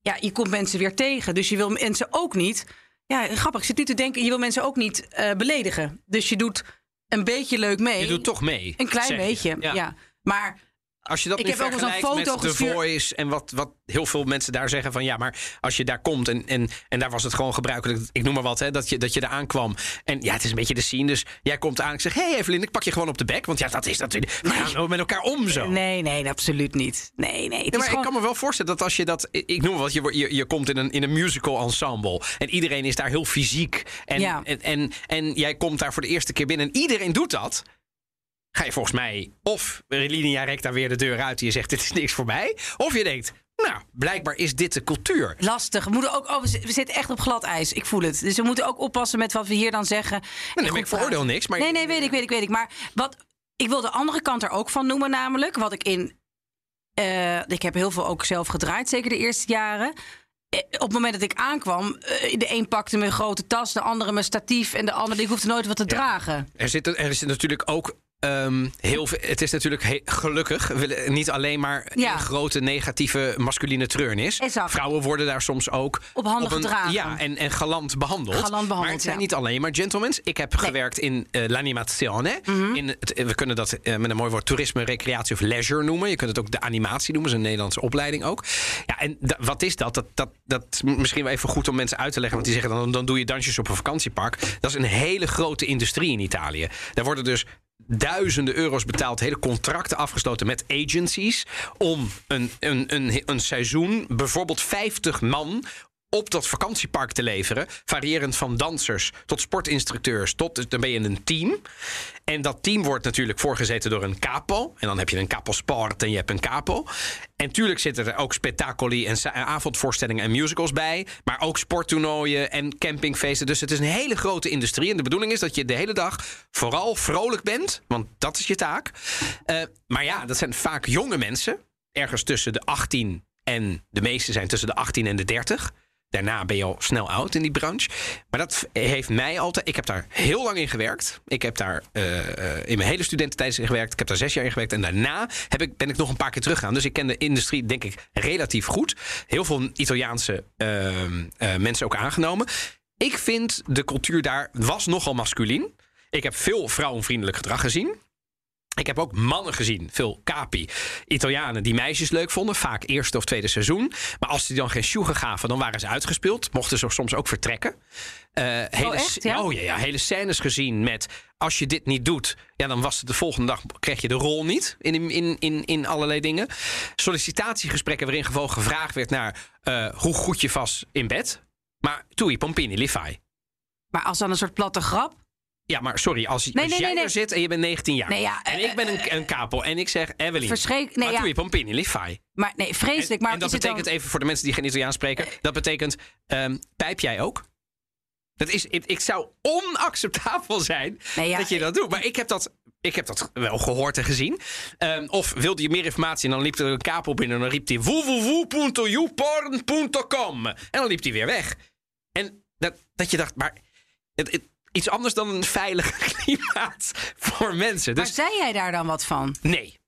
ja, je komt mensen weer tegen. Dus je wil mensen ook niet. Ja, grappig. Ik zit nu te denken, je wil mensen ook niet eh, beledigen. Dus je doet een beetje leuk mee.
Je doet toch mee.
een klein beetje. Ja. Maar
Als je dat
Ik heb ook eens een foto
met The Voice en wat, wat heel veel mensen daar zeggen van ja, maar als je daar komt en, en, en daar was het gewoon gebruikelijk, ik noem maar wat, hè, dat, je, dat je daar aankwam. En ja, het is een beetje de scene, dus jij komt aan en ik zeg, hé hey Evelien, ik pak je gewoon op de bek, want ja, dat is natuurlijk, we gaan met elkaar om zo.
nee, nee, absoluut niet. Nee, nee.
Maar
gewoon...
ik kan me wel voorstellen dat als je dat. Ik noem maar wat, je, je, je komt in een, in een musical ensemble. En iedereen is daar heel fysiek. En,
Ja.
en, en, en jij komt daar voor de eerste keer binnen en iedereen doet dat. Ga je volgens mij. Of Linea recta weer de deur uit en je zegt: Dit is niks voor mij. Of je denkt: Nou, blijkbaar is dit de cultuur.
Lastig. We, moeten ook, oh, we zi- we zitten echt op glad ijs. Ik voel het. Dus we moeten ook oppassen met wat we hier dan zeggen.
Nee,
En
maar
goed
ik veroordeel niks. Maar
Nee, nee, weet ik, weet ik, weet ik. Maar wat, ik wil de andere kant er ook van noemen, namelijk wat ik in. eh, ik heb heel veel ook zelf gedraaid, zeker de eerste jaren. Eh, Op het moment dat ik aankwam, eh, de een pakte mijn grote tas, de andere mijn statief en de andere die hoefde nooit wat te dragen.
Er zit, er zit natuurlijk ook ehm, heel het is natuurlijk he- gelukkig niet alleen maar
Ja.
een grote negatieve masculine treurnis.
Exact.
Vrouwen worden daar soms ook
Op handen
een,
gedragen.
Ja, en, en galant behandeld.
Galant behandeld,
maar het zijn
ja.
niet alleen maar gentlemen. Ik heb gewerkt in eh, l'animazione.
Mhm.
in het, we kunnen dat eh, met een mooi woord toerisme, recreatie of leisure noemen. Je kunt het ook de animatie noemen. Dat is een Nederlandse opleiding ook. Ja, en wat is dat? Dat, dat? dat is misschien wel even goed om mensen uit te leggen. Want die zeggen dan, dan doe je dansjes op een vakantiepark. Dat is een hele grote industrie in Italië. Daar worden dus duizenden euro's betaald, hele contracten afgesloten met agencies om een, een, een, een seizoen, bijvoorbeeld 50 man op dat vakantiepark te leveren. Variërend van dansers tot sportinstructeurs. Tot, dus dan ben je een team. En dat team wordt natuurlijk voorgezeten door een capo. En dan heb je een capo sport en je hebt een capo. En tuurlijk zitten er ook spectacoli en sa- avondvoorstellingen en musicals bij. Maar ook sporttoernooien en campingfeesten. Dus het is een hele grote industrie. En de bedoeling is dat je de hele dag vooral vrolijk bent. Want dat is je taak. Eh, maar ja, dat zijn vaak jonge mensen. Ergens tussen de 18 en de meeste zijn tussen de 18 en de 30. Daarna ben je al snel oud in die branche. Maar dat heeft mij altijd. Ik heb daar heel lang in gewerkt. Ik heb daar eh, eh, in mijn hele studententijd in gewerkt. Ik heb daar zes jaar in gewerkt. En daarna heb ik, ben ik nog een paar keer teruggegaan. Dus ik ken de industrie, denk ik, relatief goed. Heel veel Italiaanse ehm, eh, mensen ook aangenomen. Ik vind de cultuur daar was nogal masculien. Ik heb veel vrouwenvriendelijk gedrag gezien. Ik heb ook mannen gezien, veel capi. Italianen die meisjes leuk vonden, vaak eerste of tweede seizoen. Maar als die dan geen sjoegen gaven, dan waren ze uitgespeeld. Mochten ze soms ook vertrekken. Eh, hele,
echt, ja?
oh ja, ja, hele scènes gezien met als je dit niet doet, ja, dan was het de volgende dag kreeg je de rol niet in, in, in, in allerlei dingen. Sollicitatiegesprekken waarin gewoon gevraagd werd naar eh, hoe goed je was in bed. Maar tui pompini fai.
Maar als dan een soort platte grap.
Ja, maar sorry, als,
Nee,
als
nee,
jij
nee,
er zit en je bent 19 jaar.
Ja,
en
eh,
ik ben een, een kapel en ik zeg Evelien.
Verschrik- nee,
maar
ja.
pompini li fai.
Maar nee, vreselijk.
En,
maar
en dat
het dan-
betekent even voor de mensen die geen Italiaans spreken. Dat betekent, ehm, pijp jij ook? Dat is, ik, ik zou onacceptabel zijn
ja,
dat je dat doet. Maar ik heb dat, ik heb dat wel gehoord en gezien. Ehm, of wilde je meer informatie en dan liep er een kapel binnen en dan riep hij www.youporn.com en dan liep hij weer weg. En dat, dat je dacht, maar het, het- iets anders dan een veilig klimaat voor mensen.
Maar
Dus
zei jij daar dan wat van?
Nee.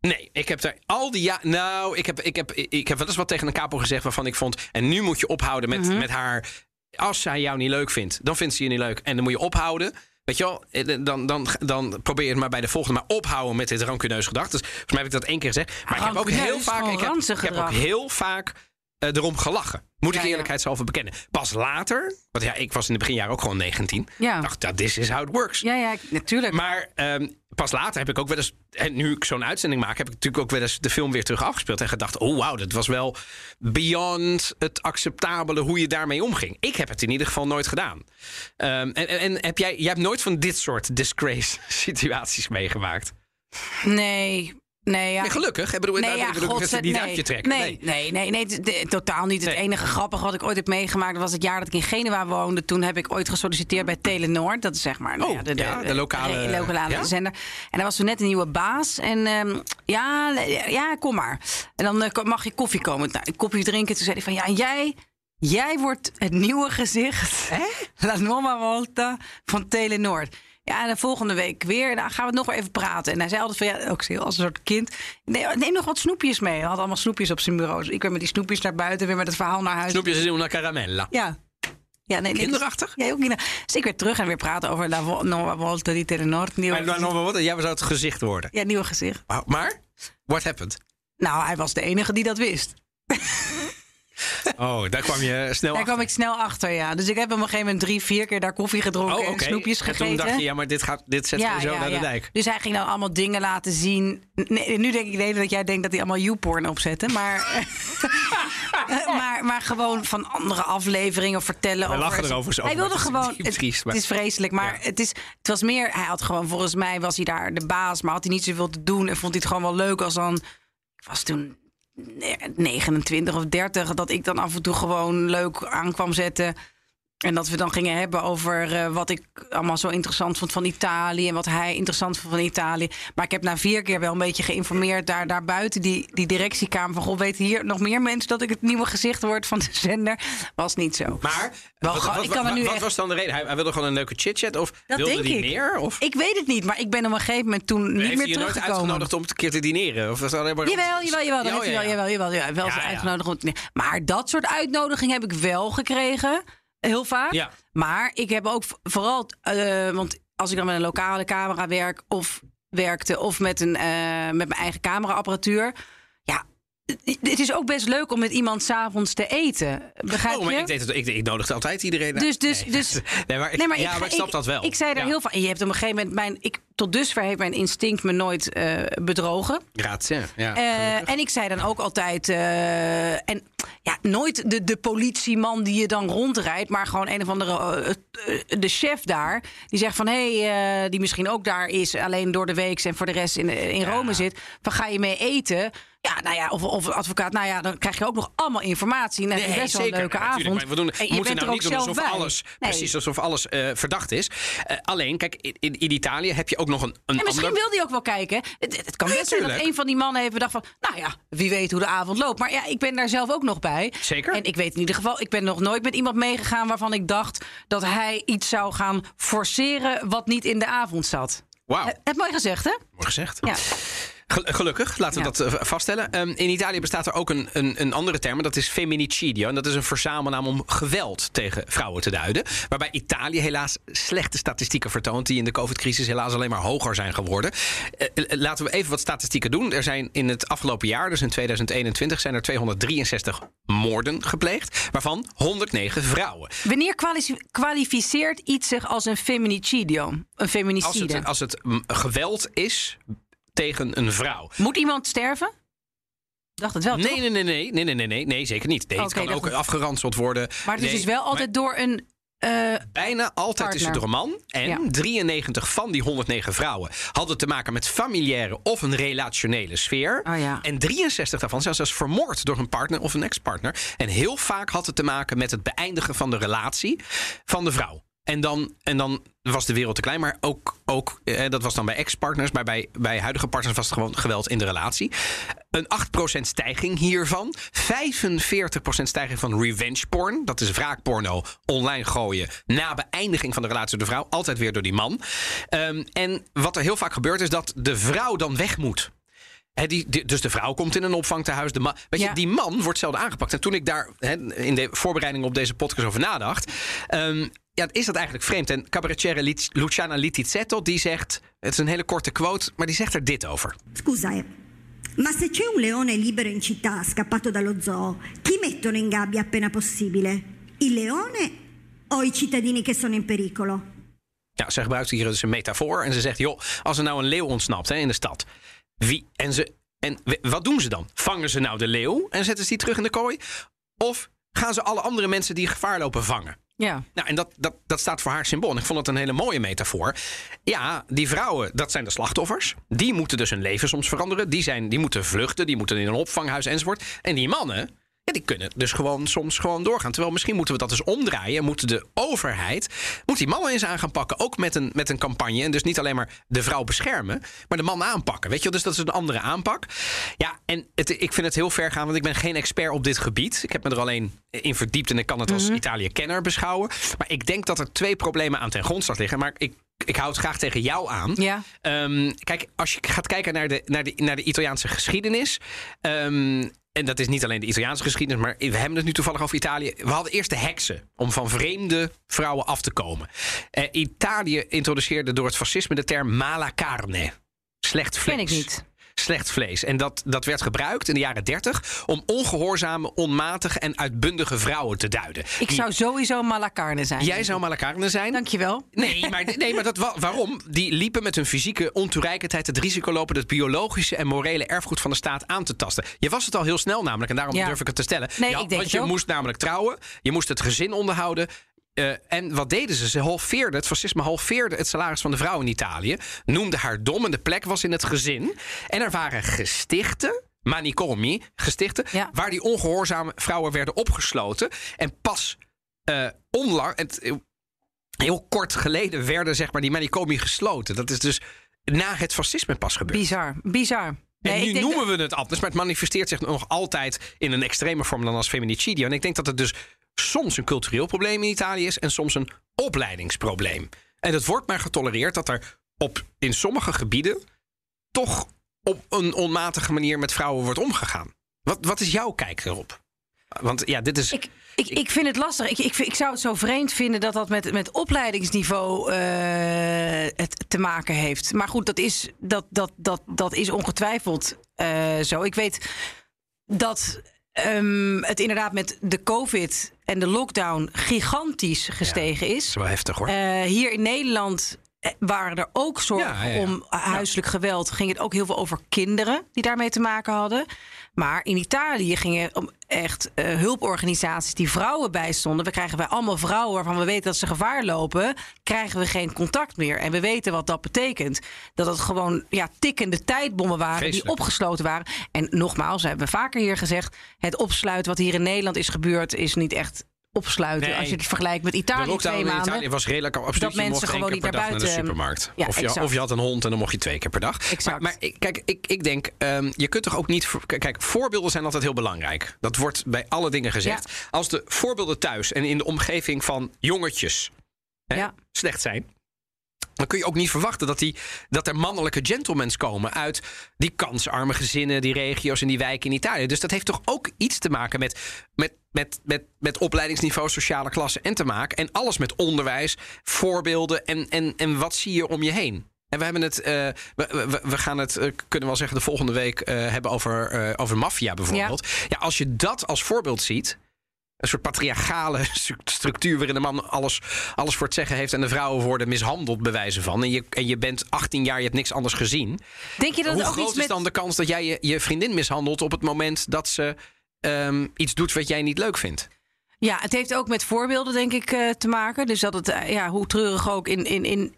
Nee, ik heb daar al die ja. Nou, ik heb, ik, heb, ik heb wel eens wat tegen een kapo gezegd waarvan ik vond. En nu moet je ophouden met,
Mhm.
met haar. Als zij jou niet leuk vindt, dan vindt ze je niet leuk. En dan moet je ophouden. Weet je wel, eh, dan, dan, dan probeer je het maar bij de volgende. Maar ophouden met dit rancuneus gedrag. Dus volgens mij heb ik dat één keer gezegd. Maar ik heb ook heel vaak. Ik heb,
ranzig
ik heb ook heel vaak eh, erom gelachen. Moet
Ja,
ik
ja.
eerlijkheidshalve bekennen. Pas later, want ja, ik was in de beginjaren ook gewoon 19.
Ja.
dacht, dat this is how it works.
Ja, ja, natuurlijk.
Maar ehm, pas later heb ik ook wel eens. En nu ik zo'n uitzending maak, heb ik natuurlijk ook wel eens de film weer terug afgespeeld. En gedacht: oh wauw, dat was wel beyond het acceptabele hoe je daarmee omging. Ik heb het in ieder geval nooit gedaan. Ehm, en, en, en heb jij, jij hebt nooit van dit soort disgrace situaties meegemaakt?
Nee. Nee, ja.
Nee, gelukkig. Ik bedoel,
Nee, ja, nee.
uit je trekken.
Nee, nee, nee, nee, totaal niet. Het enige grappige wat ik ooit heb meegemaakt was het jaar dat ik in Genua woonde. Toen heb ik ooit gesolliciteerd bij Telenoord. Dat is zeg maar nou
Oh,
ja, de, de,
lokale-
de lokale zender. En daar was toen net een nieuwe baas. En ehm, ja, ja, kom maar. En dan eh, mag je koffie komen. Nou, kopje drinken. Toen zei hij van ja, en jij. Jij wordt het nieuwe gezicht. La nuova volta van Telenoord. Ja, en de volgende week weer. Dan gaan we het nog wel even praten. En hij zei altijd van ja, ook als een soort kind. Nee, neem nog wat snoepjes mee. Hij had allemaal snoepjes op zijn bureau. Dus ik weer met die snoepjes naar buiten, weer met het verhaal naar huis.
Snoepjes is una caramella.
Ja. Ja, nee, nee,
Kinderachtig?
Ja, ook kinder. Dus ik weer terug en weer praten over La Nuova Volta di. Nieuwe,
Maar nou, wel wat. Jij zou het gezicht worden.
ja, nieuwe gezicht.
Maar, what happened?
Nou, hij was de enige die dat wist.
Oh, daar kwam je snel
Daar
achter.
kwam ik snel achter, ja. Dus ik heb op een gegeven moment drie, vier keer daar koffie gedronken
Oh,
en snoepjes
En
gegeten.
toen dacht je, ja, maar dit, gaat, dit zet je zo naar de dijk.
Dus hij ging dan allemaal dingen laten zien. Nee, nu denk ik de hele dat jij denkt dat hij allemaal YouPorn opzette. Maar, maar, maar gewoon van andere afleveringen vertellen.
Wij
over
lachen erover zo,
Hij wilde gewoon. Het,
triest, maar-
het is vreselijk, maar
Ja.
het, is, het was meer. Hij had gewoon, volgens mij was hij daar de baas, maar had hij niet zoveel te doen. En vond hij het gewoon wel leuk als dan. Ik was toen 29 of 30, dat ik dan af en toe gewoon leuk aan kwam zetten. En dat we dan gingen hebben over eh, wat ik allemaal zo interessant vond van Italië. En wat hij interessant vond van Italië. Maar ik heb na vier keer wel een beetje geïnformeerd daar, daar buiten die, die directiekamer. Van goh, weten hier nog meer mensen dat ik het nieuwe gezicht word van de zender? Was niet zo.
Maar
Wel,
wat,
ga-
wat-
ik kan er
wat-
nu
wat
echt-
was dan de reden? Hij, hij wilde gewoon een leuke chit-chat? Of
Dat
wilde
denk
hij
ik.
meer? Of
Ik weet het niet, maar ik ben op een gegeven moment toen niet
heeft
meer
hij je nooit
teruggekomen.
uitgenodigd om een keer te dineren? Of was dat alleen maar...
Jawel, jawel, jawel. Dan
Ja,
heeft hij
ja,
wel,
ja.
jawel, jawel, jawel, wel
ja.
uitgenodigd. om te- Maar dat soort uitnodiging heb ik wel gekregen. Heel vaak.
Ja.
Maar ik heb ook vooral... eh, want als ik dan met een lokale camera werk... of werkte of met, een, eh, met mijn eigen cameraapparatuur... Het- is ook best leuk om met iemand s'avonds te eten. Begrijp
Oh, maar
je?
ik, deed het, ik, ik nodigde altijd iedereen uit.
Dus, dus,
Nee.
dus.
Nee, maar ik,
nee, maar
ja, maar ik snap dat wel.
Ik zei daar
Ja.
heel. En je hebt op een gegeven moment mijn. Ik, tot dusver heeft mijn instinct me nooit eh, bedrogen.
Grazie, ja.
Eh, en ik zei dan ook altijd. eh, en ja, nooit de, de politieman die je dan rondrijdt, maar gewoon een of andere. de chef daar. Die zegt van hé, hey, die misschien ook daar is, alleen door de week en voor de rest in, in Rome zit. Van ga je mee eten? Ja, nou ja, of, of advocaat, nou ja, dan krijg je ook nog allemaal informatie. Heb je
Nee,
best wel een leuke avond.
Maar we, doen,
En
we
je
moeten nou
ook
niet doen alsof
bij.
alles,
Nee.
precies alsof alles eh, verdacht is. Eh, alleen, kijk, in, in, Italië heb je ook nog een, een
En misschien
ander...
wil hij ook wel kijken. Het, het kan best zijn dat een van die mannen heeft bedacht van... nou ja, wie weet hoe de avond loopt. Maar ja, ik ben daar zelf ook nog bij.
Zeker.
En ik weet in ieder geval, ik ben nog nooit met iemand meegegaan... waarvan ik dacht dat hij iets zou gaan forceren... wat niet in de avond zat.
Wauw,
Eh, Het mooi gezegd, hè?
mooi gezegd.
Ja.
Gel- Gelukkig, laten we
Ja.
dat eh, vaststellen. Ehm, in Italië bestaat er ook een, een, een andere term, en dat is femminicidio. En dat is een verzamelnaam om geweld tegen vrouwen te duiden. Waarbij Italië helaas slechte statistieken vertoont, die in de COVID-crisis helaas alleen maar hoger zijn geworden. Eh, eh, laten we even wat statistieken doen. Er zijn in het afgelopen jaar, dus in 2021, zijn er 263 moorden gepleegd, waarvan 109 vrouwen.
Wanneer kwali- kwalificeert iets zich als een feminicidio? Een
Als
feminicide?
het, als het geweld is tegen een vrouw.
Moet iemand sterven? dacht het wel,
nee, toch? Nee, nee, nee, nee, nee, nee, nee, zeker niet. Nee, het kan ook afgeranseld worden.
Maar het is dus wel altijd door een eh,
Bijna altijd is het door een man. En 93 van die 109 vrouwen hadden te maken met familiaire of een relationele sfeer.
Oh
en 63 daarvan zijn zelfs vermoord door een partner of een ex-partner. En heel vaak had het te maken met het beëindigen van de relatie van de vrouw. En dan, en dan was de wereld te klein. Maar ook, ook eh, dat was dan bij ex-partners. Maar bij, bij huidige partners was het gewoon geweld in de relatie. Een 8% stijging hiervan. 45% stijging van revenge porn. Dat is wraakporno online gooien. Na beëindiging van de relatie door de vrouw. Altijd weer door die man. Ehm, en wat er heel vaak gebeurt is dat de vrouw dan weg moet. Die, die- dus de vrouw komt in een opvangtehuis. De man, weet je, die man wordt zelden aangepakt. En toen ik daar in de voorbereiding op deze podcast over nadacht. ehm, ja, is dat eigenlijk vreemd. En cabaretière Luciana Littizzetto die zegt. Het is een hele korte quote, maar die zegt er dit over.
Scusa, eh, ma se c'è un leone libero in città, scappato dallo zoo, chi mettono in gabbia appena possibile? Il leone o i cittadini che sono in pericolo?
Ja, ze gebruikt hier dus een metafoor. En ze zegt, joh, als er nou een leeuw ontsnapt hè, in de stad. Wie, en, ze, en wat doen ze dan? Vangen ze nou de leeuw en zetten ze die terug in de kooi? Of gaan ze alle andere mensen die gevaar lopen vangen?
Ja.
Nou, en dat, dat, dat staat voor haar symbool. En ik vond het een hele mooie metafoor. Ja, die vrouwen, dat zijn de slachtoffers. Die moeten dus hun leven soms veranderen. Die, zijn, die moeten vluchten, die moeten in een opvanghuis enzovoort. En die mannen, ja, die kunnen dus gewoon soms gewoon doorgaan. Terwijl misschien moeten we dat eens omdraaien. Moeten de overheid moet die mannen eens aan gaan pakken. Ook met een, met een campagne. En dus niet alleen maar de vrouw beschermen, maar de man aanpakken. Weet je wel? Dus dat is een andere aanpak. Ja, en het, ik vind het heel ver gaan, want ik ben geen expert op dit gebied. Ik heb me er alleen in verdiept en ik kan het als Italië-kenner beschouwen. Maar ik denk dat er twee problemen aan ten grondslag liggen. Maar ik, ik hou het graag tegen jou aan.
Ja.
Ehm, kijk, als je gaat kijken naar de, naar de, naar de Italiaanse geschiedenis. ehm, en dat is niet alleen de Italiaanse geschiedenis, maar we hebben het nu toevallig over Italië. We hadden eerst de heksen om van vreemde vrouwen af te komen. Eh, Italië introduceerde door het fascisme de term mala carne. Slecht vlees.
Ken ik niet.
Slecht vlees. En dat, dat werd gebruikt in de jaren 30 om ongehoorzame, onmatige en uitbundige vrouwen te duiden.
Ik zou sowieso malacarne zijn.
Jij zou mala carne zijn.
Dankjewel.
Nee, maar, nee, maar dat, wa- waarom? Die liepen met hun fysieke ontoereikendheid het risico lopen het biologische en morele erfgoed van de staat aan te tasten. Je was het al heel snel namelijk, en daarom
Ja.
durf ik het te stellen.
Nee,
Ja,
ik denk
want je
ook.
moest namelijk trouwen, je moest het gezin onderhouden. Eh, en wat deden ze? Ze halveerden, het fascisme halveerde het salaris van de vrouw in Italië. Noemde haar dom en de plek was in het gezin. En er waren gestichten, manicomi, gestichten,
Ja.
waar die ongehoorzame vrouwen werden opgesloten. En pas eh onlang, het, eh, heel kort geleden werden zeg maar, die manicomi gesloten. Dat is dus na het fascisme pas gebeurd.
Bizar, bizar.
En
Nee,
nu noemen
dat-
we het anders, maar het manifesteert zich nog altijd in een extreme vorm dan als feminicidio. En ik denk dat het dus soms een cultureel probleem in Italië is en soms een opleidingsprobleem. En het wordt maar getolereerd dat er op, in sommige gebieden toch op een onmatige manier met vrouwen wordt omgegaan. Wat, wat is jouw kijk erop? Want ja, dit is.
Ik, ik, ik vind het lastig. Ik, ik, ik zou het zo vreemd vinden dat dat met, met opleidingsniveau eh, het te maken heeft. Maar goed, dat is, dat, dat, dat, dat is ongetwijfeld eh, zo. Ik weet dat ehm, het inderdaad met de COVID en de lockdown gigantisch gestegen
dat
is.
is wel heftig hoor.
Eh, hier in Nederland waren er ook zorgen
Ja, ja, ja.
om huiselijk geweld. Ging het ook heel veel over kinderen die daarmee te maken hadden. Maar in Italië gingen om echt eh, hulporganisaties die vrouwen bijstonden. We krijgen bij allemaal vrouwen waarvan we weten dat ze gevaar lopen, krijgen we geen contact meer. En we weten wat dat betekent. Dat het gewoon ja, tikkende tijdbommen waren die opgesloten waren. En nogmaals, we hebben vaker hier gezegd: het opsluiten wat hier in Nederland is gebeurd, is niet echt opsluiten.
Nee.
Als je het vergelijkt met
de
Italië
lockdown
twee
in
maanden.
Italië was redelijk absoluut.
dat
je
mensen gewoon niet naar
dag naar de
buiten-
supermarkt.
Ja,
of, je, of je had een hond en dan mocht je twee keer per dag.
Exact.
Maar, maar kijk, ik, ik denk, ehm, je kunt toch ook niet. voor- Kijk, voorbeelden zijn altijd heel belangrijk. Dat wordt bij alle dingen gezegd. Als de voorbeelden thuis en in de omgeving van jongetjes hè, slecht zijn. Dan kun je ook niet verwachten dat, die, dat er mannelijke gentlemans komen uit die kansarme gezinnen, die regio's en die wijken in Italië. Dus dat heeft toch ook iets te maken met, met, met, met, met opleidingsniveau, sociale klasse en te maken. En alles met onderwijs, voorbeelden en, en, en wat zie je om je heen. En we hebben het, eh, we, we, we gaan het, eh, kunnen we wel zeggen, de volgende week eh, hebben over, over maffia bijvoorbeeld. Ja. als je dat als voorbeeld ziet, een soort patriarchale stru- structuur waarin de man alles, alles voor het zeggen heeft en de vrouwen worden mishandeld bij wijze van. En je, en je bent 18 jaar, je hebt niks anders gezien.
Denk je dat
Hoe
het ook
groot
iets
is
met
dan de kans dat jij je, je vriendin mishandelt op het moment dat ze ehm, iets doet wat jij niet leuk vindt?
Ja, het heeft ook met voorbeelden, denk ik, eh, te maken. Dus dat het, eh, ja, hoe treurig ook in, in, in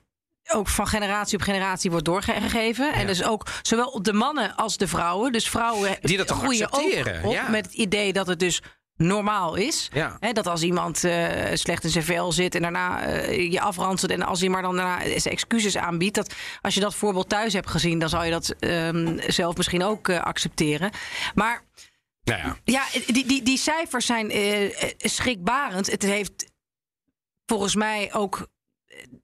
ook van generatie op generatie wordt doorgegeven. En dus ook zowel op de mannen als de vrouwen. Dus vrouwen
Die dat
groeien
accepteren,
ook op
ja.
met het idee dat het dus normaal is.
Ja.
Dat als iemand eh, slecht in zijn vel zit en daarna eh, je afranselt... en als hij maar dan daarna zijn excuses aanbiedt... Dat, als je dat voorbeeld thuis hebt gezien... dan zou je dat ehm, zelf misschien ook eh, accepteren. Maar
Nou ja.
ja, die, die, die cijfers zijn schrikbarend. Het heeft volgens mij ook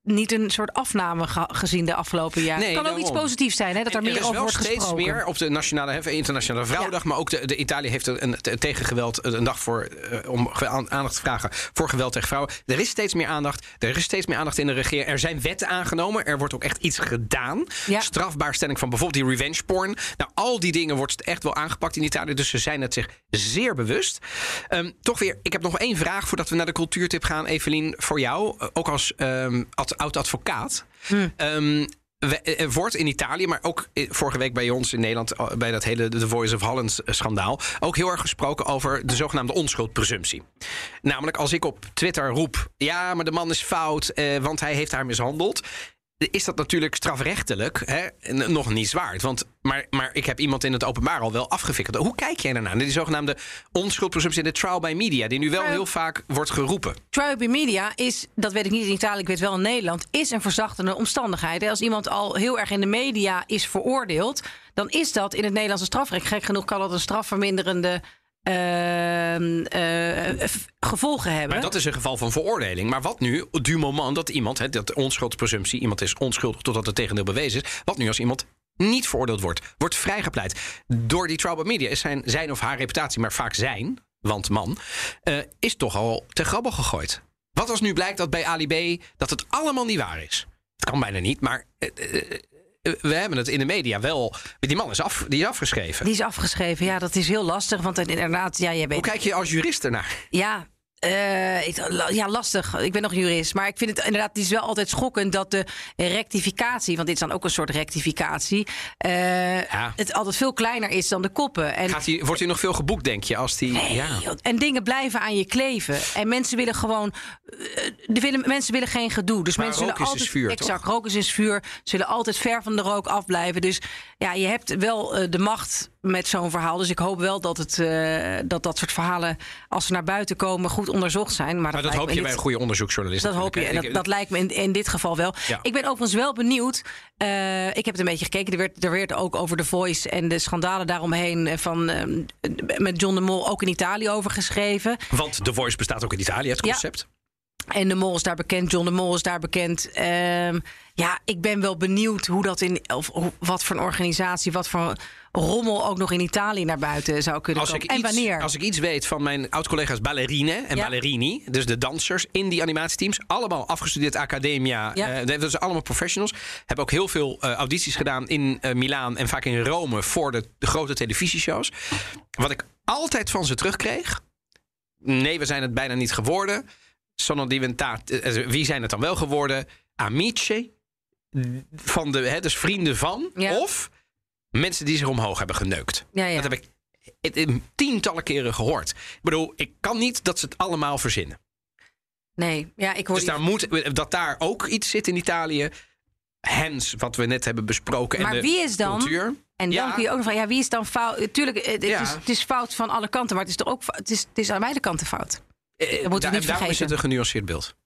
niet een soort afname ge- gezien de afgelopen jaren.
Nee,
het kan ook
daarom.
iets positiefs zijn, hè, dat er,
En
meer
is
over
wel
wordt
steeds
gesproken.
meer op de nationale internationale vrouwendag, maar ook de, de Italië heeft een, een, een tegengeweld een dag voor eh, om aandacht te vragen voor geweld tegen vrouwen. Er is steeds meer aandacht. Er is steeds meer aandacht in de regering. Er zijn wetten aangenomen. Er wordt ook echt iets gedaan.
Ja.
Strafbaarstelling van bijvoorbeeld die revenge porn. Nou, al die dingen wordt echt wel aangepakt in Italië. Dus ze zijn het zich zeer bewust. Ehm, toch weer, ik heb nog één vraag voordat we naar de cultuurtip gaan, Evelien, voor jou. Eh, Ook als ad- oud-advocaat. We- er wordt in Italië, maar ook eh, vorige week bij ons in Nederland, eh, bij dat hele The Voice of Holland schandaal, ook heel erg gesproken over de zogenaamde onschuldpresumptie. Namelijk als ik op Twitter roep, ja, maar de man is fout, eh, want hij heeft haar mishandeld. Is dat natuurlijk strafrechtelijk hè, nog niet zwaard. Want, maar, maar ik heb iemand in het openbaar al wel afgefikkeld. Hoe kijk jij daarnaar? Die zogenaamde onschuldpresumptie in de trial by media, die nu wel heel vaak wordt geroepen.
Trial by media is, dat weet ik niet in Italië, ik weet wel in Nederland, is een verzachtende omstandigheid. Als iemand al heel erg in de media is veroordeeld, dan is dat in het Nederlandse strafrecht. Gek genoeg kan dat een strafverminderende gevolgen hebben.
Maar dat is een geval van veroordeling. Maar wat nu, du moment dat iemand, hè, dat onschuldspresumptie, iemand is onschuldig totdat het tegendeel bewezen is. Wat nu als iemand niet veroordeeld wordt, wordt vrijgepleit. Door die by media is zijn, zijn of haar reputatie, maar vaak zijn, want man, eh, is toch al te grabbel gegooid. Wat als nu blijkt dat bij Ali dat het allemaal niet waar is? Het kan bijna niet, maar eh, eh, eh, we hebben het in de media wel. Die man is, af, die is afgeschreven.
Die is afgeschreven. Ja, dat is heel lastig. Want inderdaad, ja, jij weet.
Hoe kijk je als jurist ernaar?
Ja. Eh, ik- ja, lastig. Ik ben nog jurist. Maar ik vind het inderdaad, het is wel altijd schokkend dat de rectificatie, want dit is dan ook een soort rectificatie, eh,
Ja.
het altijd veel kleiner is dan de koppen. En,
Gaat wordt hij nog veel geboekt, denk je? Als die,
Nee,
ja.
En dingen blijven aan je kleven. En mensen willen gewoon. eh, de willen, mensen willen geen gedoe. Dus
Maar
mensen zullen
is dus
altijd.
vuur,
exact, rook is is vuur. Zullen altijd ver van de rook afblijven. Dus ja, je hebt wel eh, de macht met zo'n verhaal. Dus ik hoop wel dat, het, eh, dat dat soort verhalen, als ze naar buiten komen, goed onderzocht zijn. Maar,
Maar dat hoop je bij een goede onderzoeksjournalist.
Dat hoop je. En dat, lijkt me in, in dit geval wel.
Ja.
Ik ben overigens wel benieuwd. eh, ik heb het een beetje gekeken. Er werd, er werd ook over The Voice en de schandalen daaromheen eh, van, met John de Mol ook in Italië over geschreven.
Want The Voice bestaat ook in Italië, het
Ja. En de Mol is daar bekend, John de Mol is daar bekend. Ehm, ja, ik ben wel benieuwd hoe dat in, of wat voor een organisatie, wat voor rommel ook nog in Italië naar buiten zou kunnen
Als
komen. En
iets,
wanneer?
als ik iets weet van mijn oud-collega's ballerine en
Ja.
ballerini, dus de dansers in die animatieteams, allemaal afgestudeerd academia,
Ja.
eh, dat zijn allemaal professionals, hebben ook heel veel eh, audities gedaan in eh, Milaan en vaak in Rome voor de, de grote televisieshows. Wat ik altijd van ze terugkreeg, nee, we zijn het bijna niet geworden. Sono diventate, eh, wie zijn het dan wel geworden? Amici, van de, hè, dus vrienden van,
Ja.
of mensen die zich omhoog hebben geneukt.
Ja, ja.
Dat heb ik tientallen keren gehoord. Ik bedoel, ik kan niet dat ze het allemaal verzinnen.
Nee, ja, ik hoor
Dus daar moet, dat daar ook iets zit in Italië. Hens, wat we net hebben besproken.
Maar
en de
wie is dan-
Cultuur.
En dan
Ja.
kun je ook nog van, ja, wie is dan fout? Tuurlijk, het,
Ja.
is, het is fout van alle kanten, maar het is toch ook het is, het is aan beide kanten fout.
Eh,
moeten we niet
Daarom is het een genuanceerd beeld.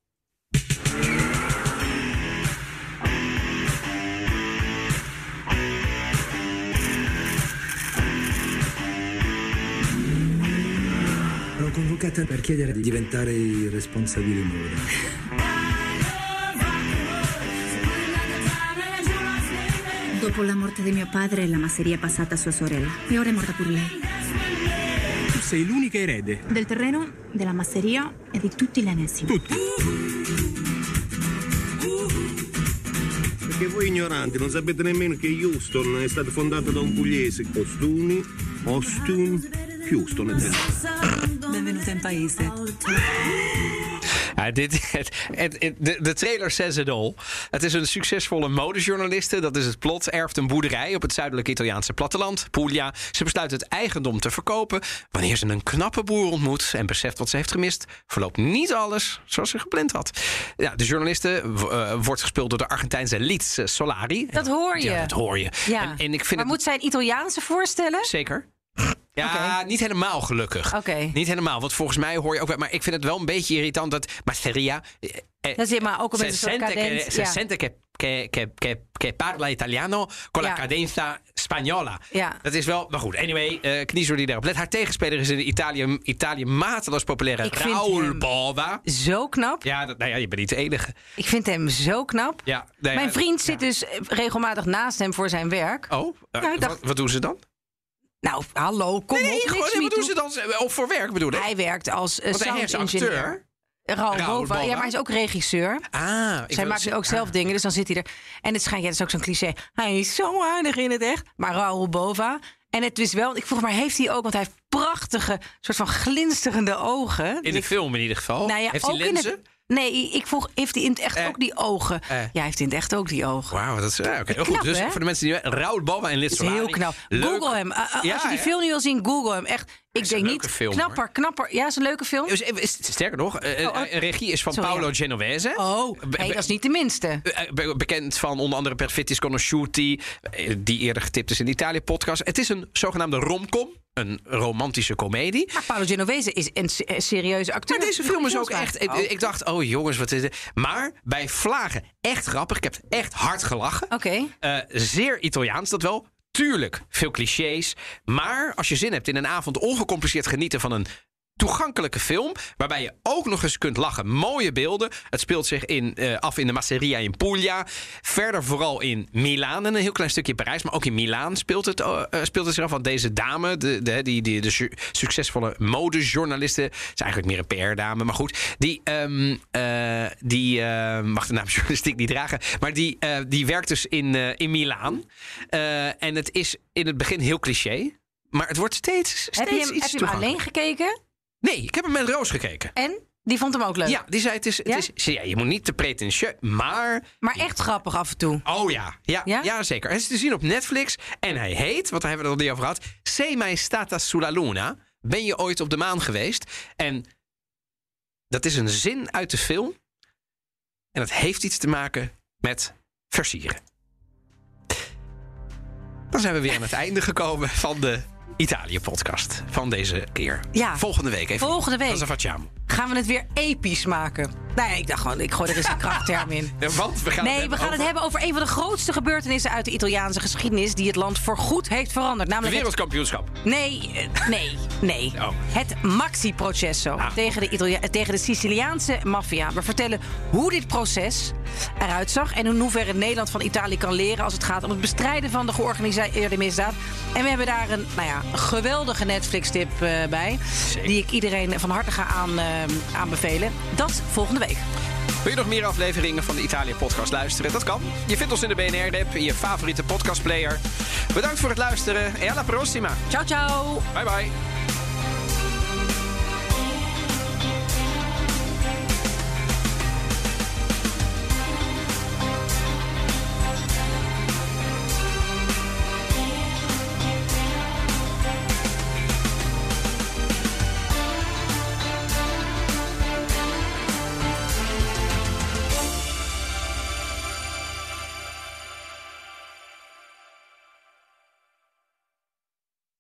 L'ho convocata per chiedere di diventare il responsabile moda.
Dopo la morte di mio padre, la masseria è passata a sua sorella. E ora è morta pure lei.
Sei l'unica erede.
Del terreno, della masseria e di tutti gli annessi.
Tutti.
Perché voi ignoranti non sapete nemmeno che Houston è stato fondato da un pugliese. Ostuni, Austin, Houston.
Benvenuta in paese.
Ja, dit, het, het, het- de, de trailer says it all. Het is een succesvolle modejournaliste. Dat is het plot. Erft een boerderij op het zuidelijke Italiaanse platteland, Puglia. Ze besluit het eigendom te verkopen. Wanneer ze een knappe boer ontmoet en beseft wat ze heeft gemist, verloopt niet alles zoals ze gepland had. Ja, de journaliste eh, wordt gespeeld door de Argentijnse Liz Solari.
Dat hoor je.
Ja, dat hoor je.
Ja.
En, en ik vind
maar
het
moet zij een Italiaanse voorstellen?
Zeker. Ja, niet helemaal gelukkig.
Oké.
Niet helemaal, want volgens mij hoor je ook... Maar ik vind het wel een beetje irritant dat Masseria... eh, eh,
Dat is maar ook een beetje een soort
sente, se che, che parla italiano con
Ja.
la cadenza spagnola.
Ja.
Dat is wel... Maar goed, anyway, eh kniezer die daarop let. Haar tegenspeler is in Italië, Italië mateloos populaire
Ik
Raul Bova.
Zo knap.
Ja, dat, nou ja, je bent niet de enige.
Ik vind hem zo knap.
Ja, nou
Mijn vriend zit dus regelmatig naast hem voor zijn werk.
Oh, eh,
dacht-
wat, wat doen ze dan?
Nou, hallo, kom
Nee,
op.
gewoon, nee, wat
niet
doen ze dan? Of voor werk bedoel ik?
Hij werkt als uh,
hij is acteur.
Raoul
Raoul
Bova. Ja, maar hij is ook regisseur.
Ah,
Zij maakt nu ook zelf
ah.
dingen, dus dan zit hij er. En het schijnt, ja, dat is ook zo'n cliché. Hij is zo aardig in het echt. Maar Raoul Bova. En het is wel, ik vroeg maar, heeft hij ook, want hij heeft prachtige, soort van glinsterende ogen.
In de film in ieder geval.
Nou ja,
Heeft hij lenzen?
Nee, ik vroeg, heeft hij in het echt
Eh.
ook die ogen?
Eh.
Ja, hij heeft in het echt ook die ogen.
Wauw, dat is ja,
Knap,
goed. Dus
hè?
voor de mensen die Raoul
Dat is
Solari.
heel knap.
Leuk.
Google hem. Uh,
Ja,
als je die
ja.
film niet wil zien, Google hem. Echt, ik denk niet.
film,
knapper,
hoor.
knapper. Ja, is een leuke film.
Is- Sterker nog, eh,
Oh, oh.
eh, regie is van
Sorry,
Paolo
ja.
Genovese.
Oh,
be-
dat is niet de minste.
eh, be- bekend van onder andere Perfettis Conosciuti, eh, die eerder getipt is in de Italië-podcast. Het is een zogenaamde romcom, een romantische komedie.
Maar Paolo Genovese is een se- een serieuze acteur.
Maar deze film is ook echt. Ik, ik dacht, oh jongens, wat is dit? Maar bij Vlagen echt grappig. Ik heb echt hard gelachen.
Oké.
Zeer Italiaans dat wel. Tuurlijk, veel clichés. Maar als je zin hebt in een avond ongecompliceerd genieten van een toegankelijke film. Waarbij je ook nog eens kunt lachen. Mooie beelden. Het speelt zich in, eh, af in de Masseria in Puglia. Verder vooral in Milaan en een heel klein stukje Parijs. Maar ook in Milaan speelt het, eh, eh, speelt het zich af. Want deze dame, de, de, die, die, de su- succesvolle modejournaliste... is eigenlijk meer een PR-dame, maar goed. Die, ehm, eh, die eh, mag de naam journalistiek niet dragen. Maar die, die werkt dus in, in Milaan. En het is in het begin heel cliché. Maar het wordt steeds, steeds
Heb je hem,
iets
heb je hem alleen gekeken?
Nee, ik heb hem met Roos gekeken.
En? Die vond hem ook leuk.
Ja, die zei het is, het
Ja?
is ja, je moet niet te pretentieus, maar
Maar echt grappig af en toe.
oh ja, ja,
Ja?
ja? zeker. Hij is te zien op Netflix en hij heet, wat hebben we het al niet over gehad, Se mai stata sulla luna. Ben je ooit op de maan geweest? En dat is een zin uit de film en dat heeft iets te maken met versieren. Dan zijn we weer aan het einde gekomen van de Italië-podcast van deze keer.
Ja.
Volgende week even.
Volgende week.
Dat is een facciamo.
Gaan we het weer episch maken? Nou ja, ik dacht gewoon, ik gooi er eens een krachtterm in.
Ja, want we gaan
Nee,
het
we
hebben
gaan
over
het hebben over een van de grootste gebeurtenissen uit de Italiaanse geschiedenis. die het land voorgoed heeft veranderd. Namelijk het
wereldkampioenschap.
Nee, eh, nee, nee.
Oh.
Het Maxi-processo
Ah.
tegen, de Italia- eh, tegen de Siciliaanse maffia. We vertellen hoe dit proces eruit zag... en in hoeverre Nederland van Italië kan leren... als het gaat om het bestrijden van de georganiseerde misdaad. En we hebben daar een, nou ja, een geweldige Netflix-tip eh, bij...
Zeker.
die ik iedereen van harte ga aan, aanbevelen. Dat volgende week.
Wil je nog meer afleveringen van de Italië-podcast luisteren? Dat kan. Je vindt ons in de BNR-app, in je favoriete podcastplayer. Bedankt voor het luisteren en alla prossima.
Ciao, ciao!
Bye bye.